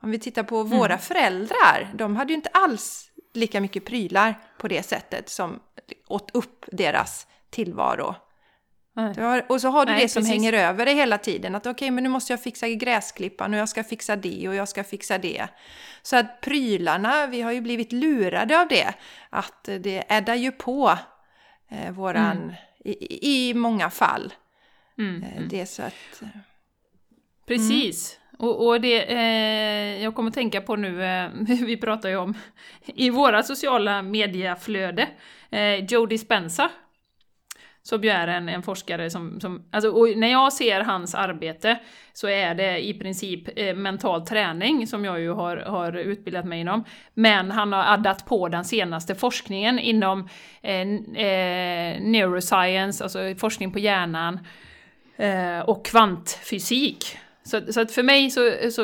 Om vi tittar på mm. våra föräldrar, de hade ju inte alls lika mycket prylar på det sättet som åt upp deras tillvaro. Har, och så har du Nej, det som precis. hänger över dig hela tiden. Att okej, okay, men nu måste jag fixa gräsklippan och jag ska fixa det och jag ska fixa det. Så att prylarna, vi har ju blivit lurade av det. Att det äddar ju på eh, våran, mm. i, i, många fall. Mm, eh, mm. det är så att... Eh, precis. Och, och, det, eh, jag kommer att tänka på nu, eh, vi pratar ju om i våra sociala medieflöde, eh, Joe Dispenza som ju är en, en forskare som, som alltså, och när jag ser hans arbete så är det i princip eh, mental träning som jag ju har, har utbildat mig inom. Men han har addat på den senaste forskningen inom eh, eh, neuroscience, alltså forskning på hjärnan, eh, och kvantfysik. Så, så att för mig så, så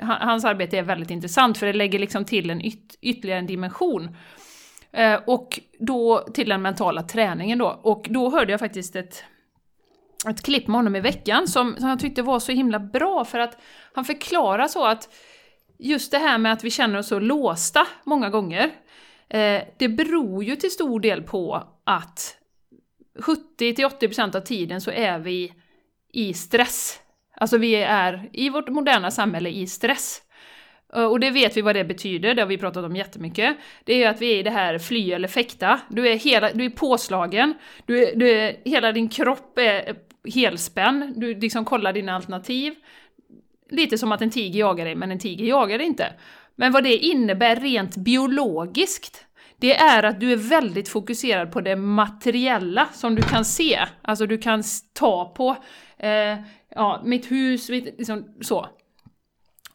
hans arbete är väldigt intressant för det lägger liksom till en yt, ytterligare en dimension. Eh, och då till den mentala träningen då. Och då hörde jag faktiskt ett, ett klipp med honom i veckan som, som jag tyckte var så himla bra för att han förklarar så att just det här med att vi känner oss så låsta många gånger, eh, det beror ju till stor del på att 70-80% av tiden så är vi i stress. Alltså vi är i vårt moderna samhälle i stress. Eh, och det vet vi vad det betyder, det har vi pratat om jättemycket. Det är ju att vi är i det här fly eller fäkta. Du är, hela, du är påslagen, du är, du är, hela din kropp är helspänd, du liksom kollar dina alternativ. Lite som att en tiger jagar dig, men en tiger jagar dig inte. Men vad det innebär rent biologiskt, det är att du är väldigt fokuserad på det materiella som du kan se. Alltså du kan ta på, eh, ja, mitt hus, mitt, liksom, så.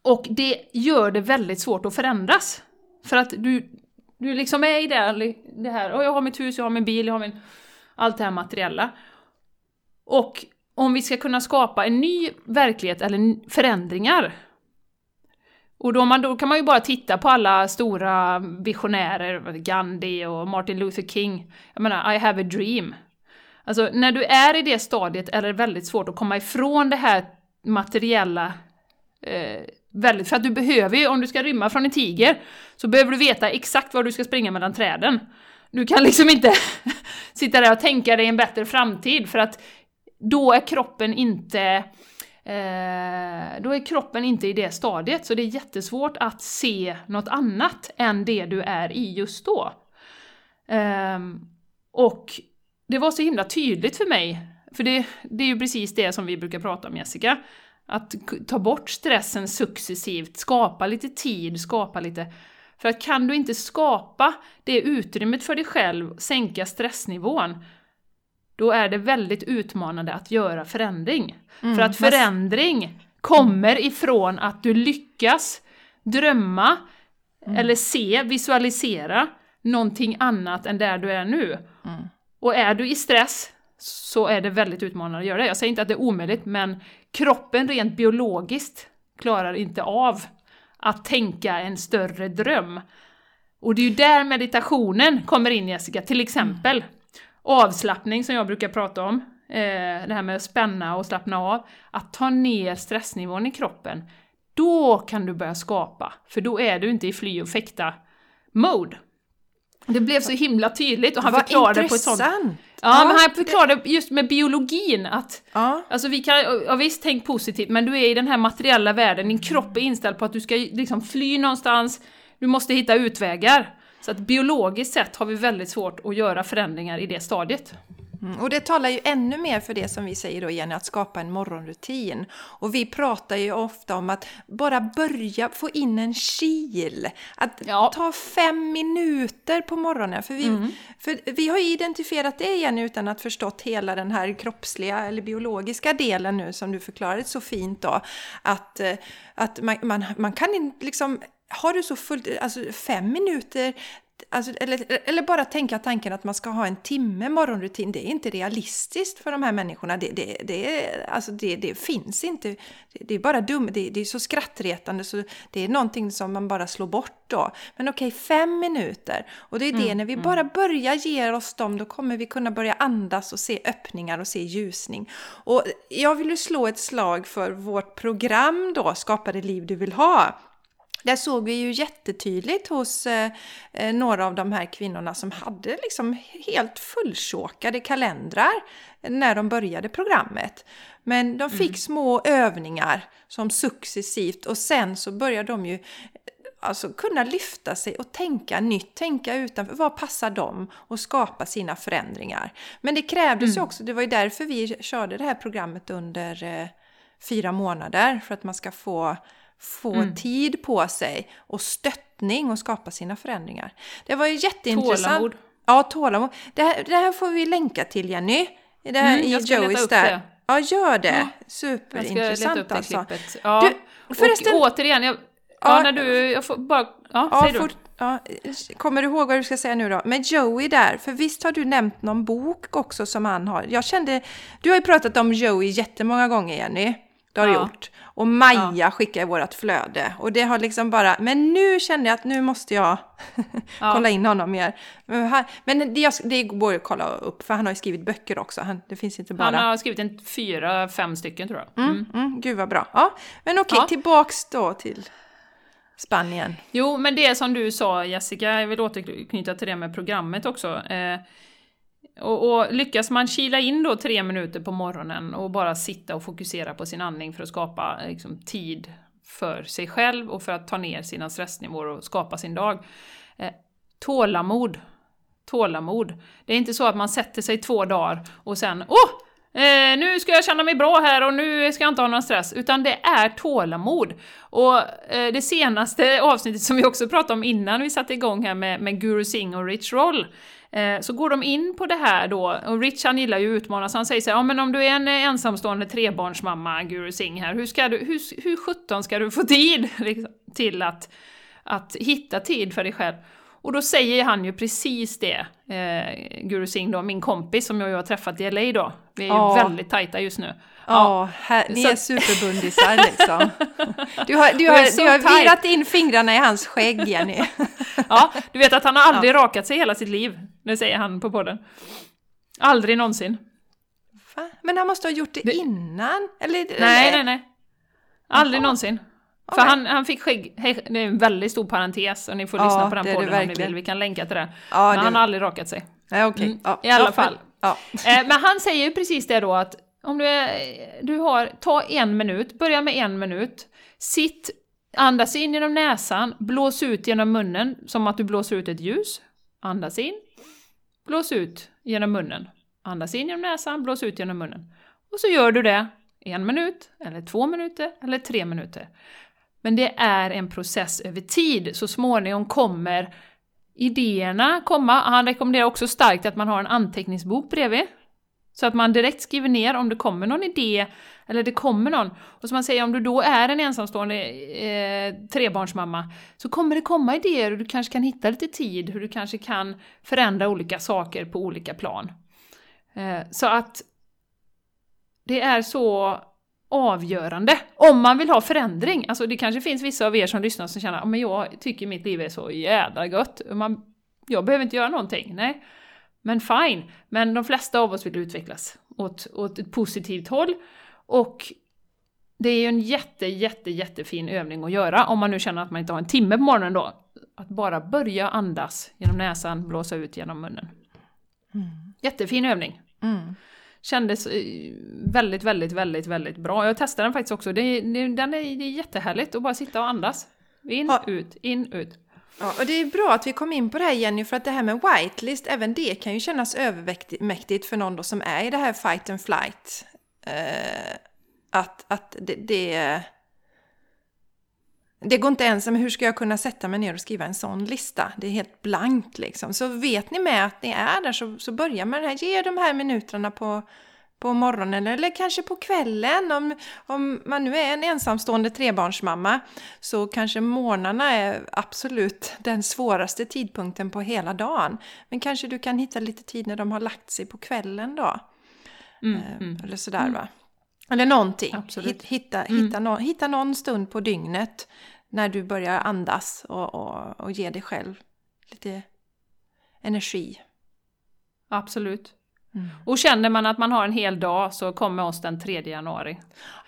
Och det gör det väldigt svårt att förändras. För att du, du liksom är i det, det här, och jag har mitt hus, jag har min bil, jag har min... Allt det här materiella. Och om vi ska kunna skapa en ny verklighet eller förändringar och då, man, då, kan man ju bara titta på alla stora visionärer, Gandhi och Martin Luther King. Jag menar, I have a dream. Alltså, när du är i det stadiet är det väldigt svårt att komma ifrån det här materiella eh, väldigt, för att du behöver ju, om du ska rymma från en tiger, så behöver du veta exakt var du ska springa mellan träden. Du kan liksom inte sitta där och tänka dig en bättre framtid, för att då är kroppen inte eh, då är kroppen inte i det stadiet, så det är jättesvårt att se något annat än det du är i just då. Eh, och det var så himla tydligt för mig, för det, det är ju precis det som vi brukar prata om Jessica, att ta bort stressen successivt, skapa lite tid, skapa lite... För att kan du inte skapa det utrymmet för dig själv, sänka stressnivån, då är det väldigt utmanande att göra förändring. Mm, för att förändring kommer ifrån att du lyckas drömma, mm. eller se, visualisera någonting annat än där du är nu. Mm. Och är du i stress så är det väldigt utmanande att göra det. Jag säger inte att det är omöjligt, men kroppen rent biologiskt klarar inte av att tänka en större dröm. Och det är ju där meditationen kommer in Jessica, till exempel. Avslappning som jag brukar prata om, eh, det här med att spänna och slappna av. Att ta ner stressnivån i kroppen, då kan du börja skapa, för då är du inte i fly och fäkta mode. Det blev så himla tydligt och han förklarade på ett sånt... Ja, ja, men han förklarade just med biologin att... Ja. Alltså vi kan, ja visst, tänk positivt, men du är i den här materiella världen, din kropp är inställd på att du ska liksom fly någonstans, du måste hitta utvägar. Så att biologiskt sett har vi väldigt svårt att göra förändringar i det stadiet. Mm, och det talar ju ännu mer för det som vi säger då Jenny, att skapa en morgonrutin. Och vi pratar ju ofta om att bara börja få in en kil. Att ja. ta fem minuter på morgonen. För vi, mm. för vi har ju identifierat det Jenny utan att förstått hela den här kroppsliga eller biologiska delen nu som du förklarade så fint då. Att, eh, att man, man, man kan inte liksom har du så fullt, alltså fem minuter, alltså, eller, eller bara tänka tanken att man ska ha en timme morgonrutin, det är inte realistiskt för de här människorna. Det, det, det, alltså det, det finns inte. Det, är bara dumt, det, det, är så skrattretande så det är någonting som man bara slår bort då. Men okej, okay, fem minuter. Och det är det, mm, när vi mm. bara börjar ge oss dem, då kommer vi kunna börja andas och se öppningar och se ljusning. Och jag vill ju slå ett slag för vårt program då, Skapa det liv du vill ha där såg vi ju jättetydligt hos eh, eh, några av de här kvinnorna som hade liksom helt fullsåkade kalendrar när de började programmet. Men de fick mm. små övningar som successivt och sen så började de ju alltså kunna lyfta sig och tänka nytt, tänka utanför, vad passar dem och skapa sina förändringar. Men det krävdes mm. ju också, det var ju därför vi körde det här programmet under eh, fyra månader, för att man ska få få mm. tid på sig och stöttning och skapa sina förändringar. Det var ju jätteintressant. Tålamod. Ja, tålamod. Det här, det här får vi länka till Jenny. Det här mm, i Joeys där. Det. Ja, gör det. Ja. Superintressant jag alltså. Ja. Du, förresten, och återigen, jag, ja, när du, jag får bara, ja, ja säg du. Ja, kommer du ihåg vad du ska säga nu då? Med Joey där, för visst har du nämnt någon bok också som han har? Jag kände, du har ju pratat om Joey jättemånga gånger Jenny. Det har du gjort. Och Maja ja. skickade i vårt flöde. Och det har liksom bara, men nu kände jag att nu måste jag ja. kolla in honom mer. Men det, det går ju att kolla upp, för han har ju skrivit böcker också. Han, det finns inte bara... Han har skrivit en fyra, fem stycken tror jag. Mm. Mm, mm, gud vad bra. Ja, men okej, ja. tillbaks då till Spanien. Jo, men det som du sa Jessica, jag vill återknyta till det med programmet också. Eh, och, och, lyckas man kila in då tre minuter på morgonen och bara sitta och fokusera på sin andning för att skapa eh, liksom, tid för sig själv och för att ta ner sina stressnivåer och skapa sin dag. Eh, tålamod. Tålamod. Det är inte så att man sätter sig två dagar och sen åh! eh, nu ska jag känna mig bra här och nu ska jag inte ha någon stress, utan det är tålamod. Och eh, det senaste avsnittet som vi också pratade om innan vi satte igång här med, med Guru Singh och Rich Roll, eh, så går de in på det här då, och Rich han gillar ju att utmana, så han säger så här, ja men om du är en ensamstående trebarnsmamma, Guru Singh här, hur, ska du, hur, hur sjutton ska du få tid liksom, till att, att hitta tid för dig själv? Och då säger han ju precis det, eh, Guru Singh då, min kompis som jag ju har träffat i LA då. Vi är Ja. ju väldigt tajta just nu. Ja, här, ni Så- är superbundisar liksom. Du har, du har, du har virat in fingrarna i hans skägg, Jenny. Ja, du vet att han har aldrig rakat sig hela sitt liv. Det säger han på podden. Aldrig någonsin. Va? Men han måste ha gjort det, Det- innan? Eller, Nej, eller? nej, nej. Aldrig Jaha. någonsin. För Okej. han, han fick skägg, det är en väldigt stor parentes och ni får Ja, lyssna på den podden om ni vill, vi kan länka till det. Ja, Men det- han har aldrig rakat sig. Nej, okej. Mm, Ja. i alla Ja, fall. Ja. Eh, men han säger ju precis det då att om du, är, du har, ta en minut, börja med en minut, sitt, andas in genom näsan, blås ut genom munnen som att du blåser ut ett ljus, andas in, blås ut genom munnen, andas in genom näsan, blås ut genom munnen. Och så gör du det en minut, eller två minuter, eller tre minuter. Men det är en process över tid, så småningom kommer idéerna komma. Han rekommenderar också starkt att man har en anteckningsbok bredvid. Så att man direkt skriver ner om det kommer någon idé, eller det kommer någon. Och som man säger, om du då är en ensamstående eh, trebarnsmamma, så kommer det komma idéer och du kanske kan hitta lite tid, hur du kanske kan förändra olika saker på olika plan. Eh, så att det är så avgörande om man vill ha förändring. Alltså det kanske finns vissa av er som lyssnar som känner att jag tycker mitt liv är så jädra gött. Man, jag behöver inte göra någonting. Nej, men fine. Men de flesta av oss vill utvecklas åt, åt ett positivt håll. Och det är ju en jätte, jätte, jättefin övning att göra om man nu känner att man inte har en timme på morgonen då. Att bara börja andas genom näsan, blåsa ut genom munnen. Jättefin övning. Mm. Kändes eh, väldigt, väldigt, väldigt, väldigt bra. Jag testade den faktiskt också. Det, det, den är, det är jättehärligt att bara sitta och andas. In, ut, in, ut. Ja, och det är bra att vi kom in på det här Jenny, för att det här med whitelist, även det kan ju kännas övermäktigt för någon då som är i det här fight and flight. Eh, att att det, det... Det går inte ens, men hur ska jag kunna sätta mig ner och skriva en sån lista? Det är helt blankt liksom. Så vet ni med att ni är där så, så börja med det här. Ge de här minuterna på, på morgonen eller kanske på kvällen. Om, om man nu är en ensamstående trebarnsmamma så kanske morgnarna är absolut den svåraste tidpunkten på hela dagen. Men kanske du kan hitta lite tid när de har lagt sig på kvällen då. Mm, Eh, mm. Eller sådär va. Eller någonting. Absolut. Hit- Hitta, Mm. hitta, nå- hitta någon stund på dygnet när du börjar andas och, och, och ge dig själv lite energi. Absolut. Mm. Och känner man att man har en hel dag så kom med oss den 3 januari.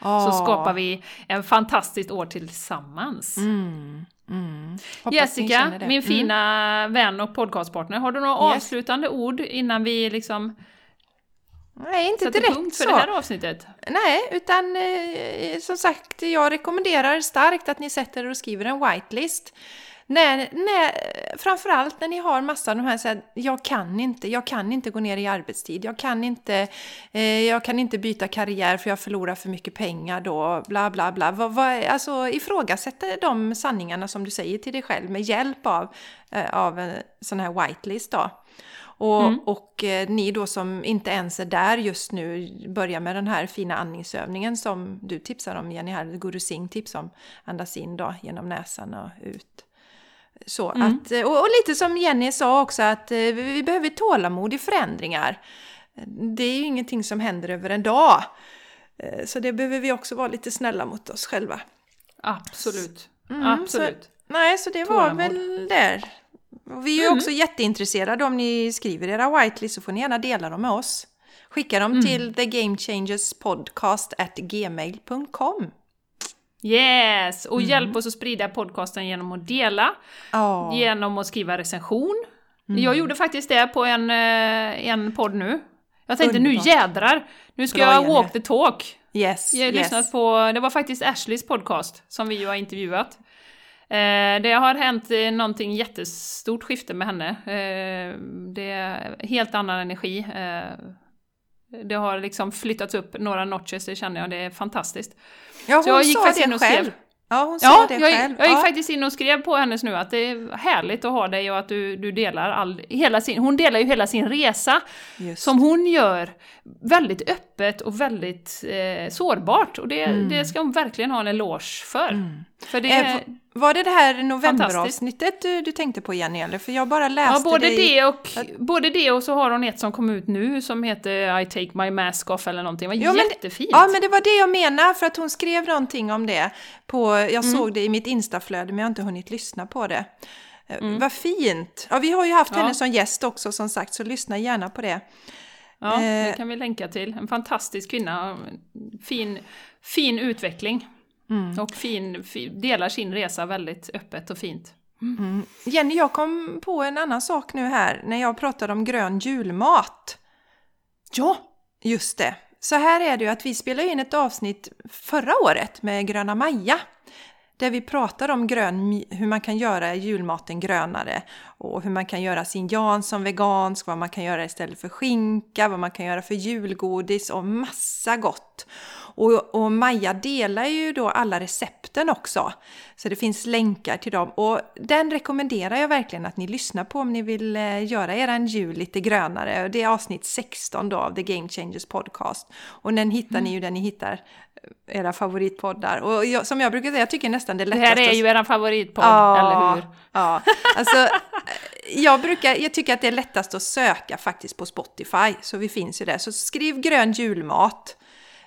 Så skapar vi en fantastiskt år tillsammans. Mm. Mm. Jessica, min Mm. fina vän och podcastpartner, har du några Yes. avslutande ord innan vi liksom Nej, inte sätter direkt punkt för så. det här avsnittet? Nej, utan eh, som sagt, jag rekommenderar starkt att ni sätter er och skriver en whitelist. När, när, framförallt när ni har massa av de här, så här, jag kan inte, jag kan inte gå ner i arbetstid, jag kan inte, eh, jag kan inte byta karriär för jag förlorar för mycket pengar då, bla bla bla. Vad, vad, alltså ifrågasätta de sanningarna som du säger till dig själv med hjälp av, eh, av en sån här whitelist då. Och, Mm. och eh, ni då som inte ens är där just nu, börja med den här fina andningsövningen som du tipsar om Jenny här, Guru Singh tipsar om. Andas in då genom näsan och ut. Så Mm. att, eh, och, och lite som Jenny sa också att eh, vi vi behöver tålamod i förändringar. Det är ju ingenting som händer över en dag. Eh, Så det behöver vi också vara lite snälla mot oss själva. Absolut. Mm, Absolut. Nej, så det var Tålamod. väl där. Vi är ju Mm. också jätteintresserade om ni skriver era whitelist så får ni gärna dela dem med oss. Skicka dem Mm. till thegamechangerspodcast@gmail.com. Yes! Och Mm. hjälp oss att sprida podcasten genom att dela, Ja. genom att skriva recension. Mm. Jag gjorde faktiskt det på en, eh, en podd nu. Jag tänkte Underbart. nu jädrar, nu ska Bra, jag Jenny. walk the talk. Yes, Jag har yes. lyssnat på, det var faktiskt Ashleys podcast som vi ju har intervjuat. Eh, det har hänt eh, någonting jättestort skifte med henne. Eh, det är helt annan energi. Eh, Det har liksom flyttats upp några notches, det känner jag, det är fantastiskt. Ja, hon Så jag gick sa faktiskt det in och själv. skrev. Ja, hon sa Ja, det jag, själv. jag gick ja. faktiskt in och skrev på hennes nu att det är härligt att ha dig och att du, du delar all, hela sin, hon delar ju hela sin resa Just. som hon gör väldigt öppet och väldigt eh, sårbart och det, Mm. det ska hon verkligen ha en eloge för. För det, Eh, v- var det det här novemberavsnittet du, du tänkte på Jenny, eller? För jag bara ja, läste både det i- det, och, både det och så har hon ett som kom ut nu som heter I take my mask off eller någonting, det var Ja, men det- jättefint. Ja, men det var det jag menar, för att hon skrev någonting om det. På, jag Mm. såg det i mitt instaflöde, men jag har inte hunnit lyssna på det. Eh, Vad fint! Ja, vi har ju haft Mm. Ja. henne som gäst också, som sagt, så lyssna gärna på det. Ja, det Eh. kan vi länka till. En fantastisk kvinna. Fin, fin utveckling. Mm. Och fin, fin, delar sin resa väldigt öppet och fint. Jenny, jag kom på en annan sak nu här, när jag pratade om grön julmat. Ja! Just det. Så här är det ju att vi spelade in ett avsnitt förra året med Gröna Maja. Där vi pratar om grön, hur man kan göra julmaten grönare. Och hur man kan göra sin Jansson vegansk, vad man kan göra istället för skinka, vad man kan göra för julgodis och massa gott. Och, och Maja delar ju då alla recepten också. Så det finns länkar till dem. Och den rekommenderar jag verkligen att ni lyssnar på om ni vill eh, göra er jul lite grönare. Det är avsnitt 16 då av The Game Changers Podcast. Och den hittar ni ju där ni hittar era favoritpoddar. Och jag, som jag brukar säga, jag tycker nästan det är Det här är ju er favoritpodd, Ja, eller hur? Ja, alltså eh, jag, brukar, jag tycker att det är lättast att söka faktiskt på Spotify, så vi finns ju där. Så skriv grön julmat.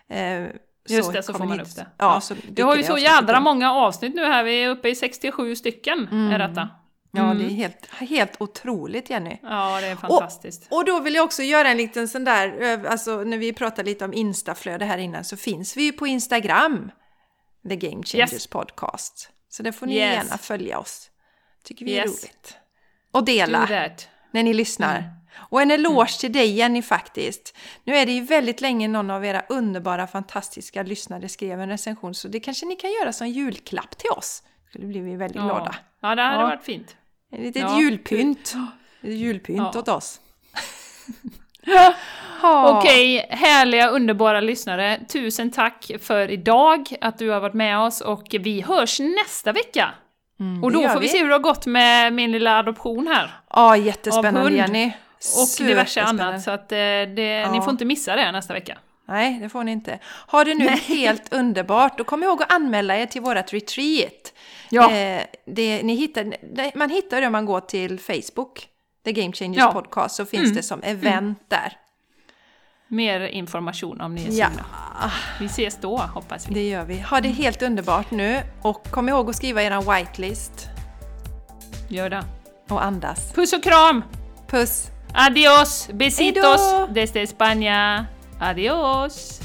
Eh, Just det, så får man ni upp hit. det. Ja, Ja. så Du har ju så jädra många avsnitt nu här, vi är uppe i 67 stycken Mm. är detta. Ja, det är helt, helt otroligt Jenny. Ja, det är fantastiskt. Och då vill jag också göra en liten sån där, eh, alltså när vi pratade lite om instaflöde här innan så finns vi ju på Instagram, The Game Changers Yes. Podcast. Så där får ni Yes. gärna följa oss. Tycker vi är Yes. roligt. Och dela. när ni lyssnar. Mm. Och en eloge till dig Jenny faktiskt. Nu är det ju väldigt länge någon av era underbara, fantastiska lyssnare skrev en recension, så det kanske ni kan göra som julklapp till oss. skulle bli vi väldigt glada. Ja. ja, det hade Ja. varit fint. Ett litet Ja, julpynt. Ett julpynt Ja. åt oss. Okej, härliga underbara lyssnare. Tusen tack för idag, att du har varit med oss och vi hörs nästa vecka. Mm, och då får vi se hur det har gått med min lilla adoption här. Ja, jättespännande. Jenny. Och diverse annat, så att eh, det, ni Ja. får inte missa det nästa vecka. Nej, det får ni inte. Ha det nu helt underbart. Och kom ihåg att anmäla er till vårt retreat. Ja. Eh, det, ni hittar, man hittar det om man går till Facebook, The Game Changers Ja. Podcast, så finns Mm. det som event där. Mer information om ni är Ja, sugna. Vi ses då, hoppas vi. det gör vi. Ha det helt underbart nu. Och kom ihåg att skriva er whitelist. Gör det. Och andas. Puss och kram! Puss! Adios! Besitos! Hejdå! Desde España! Adios!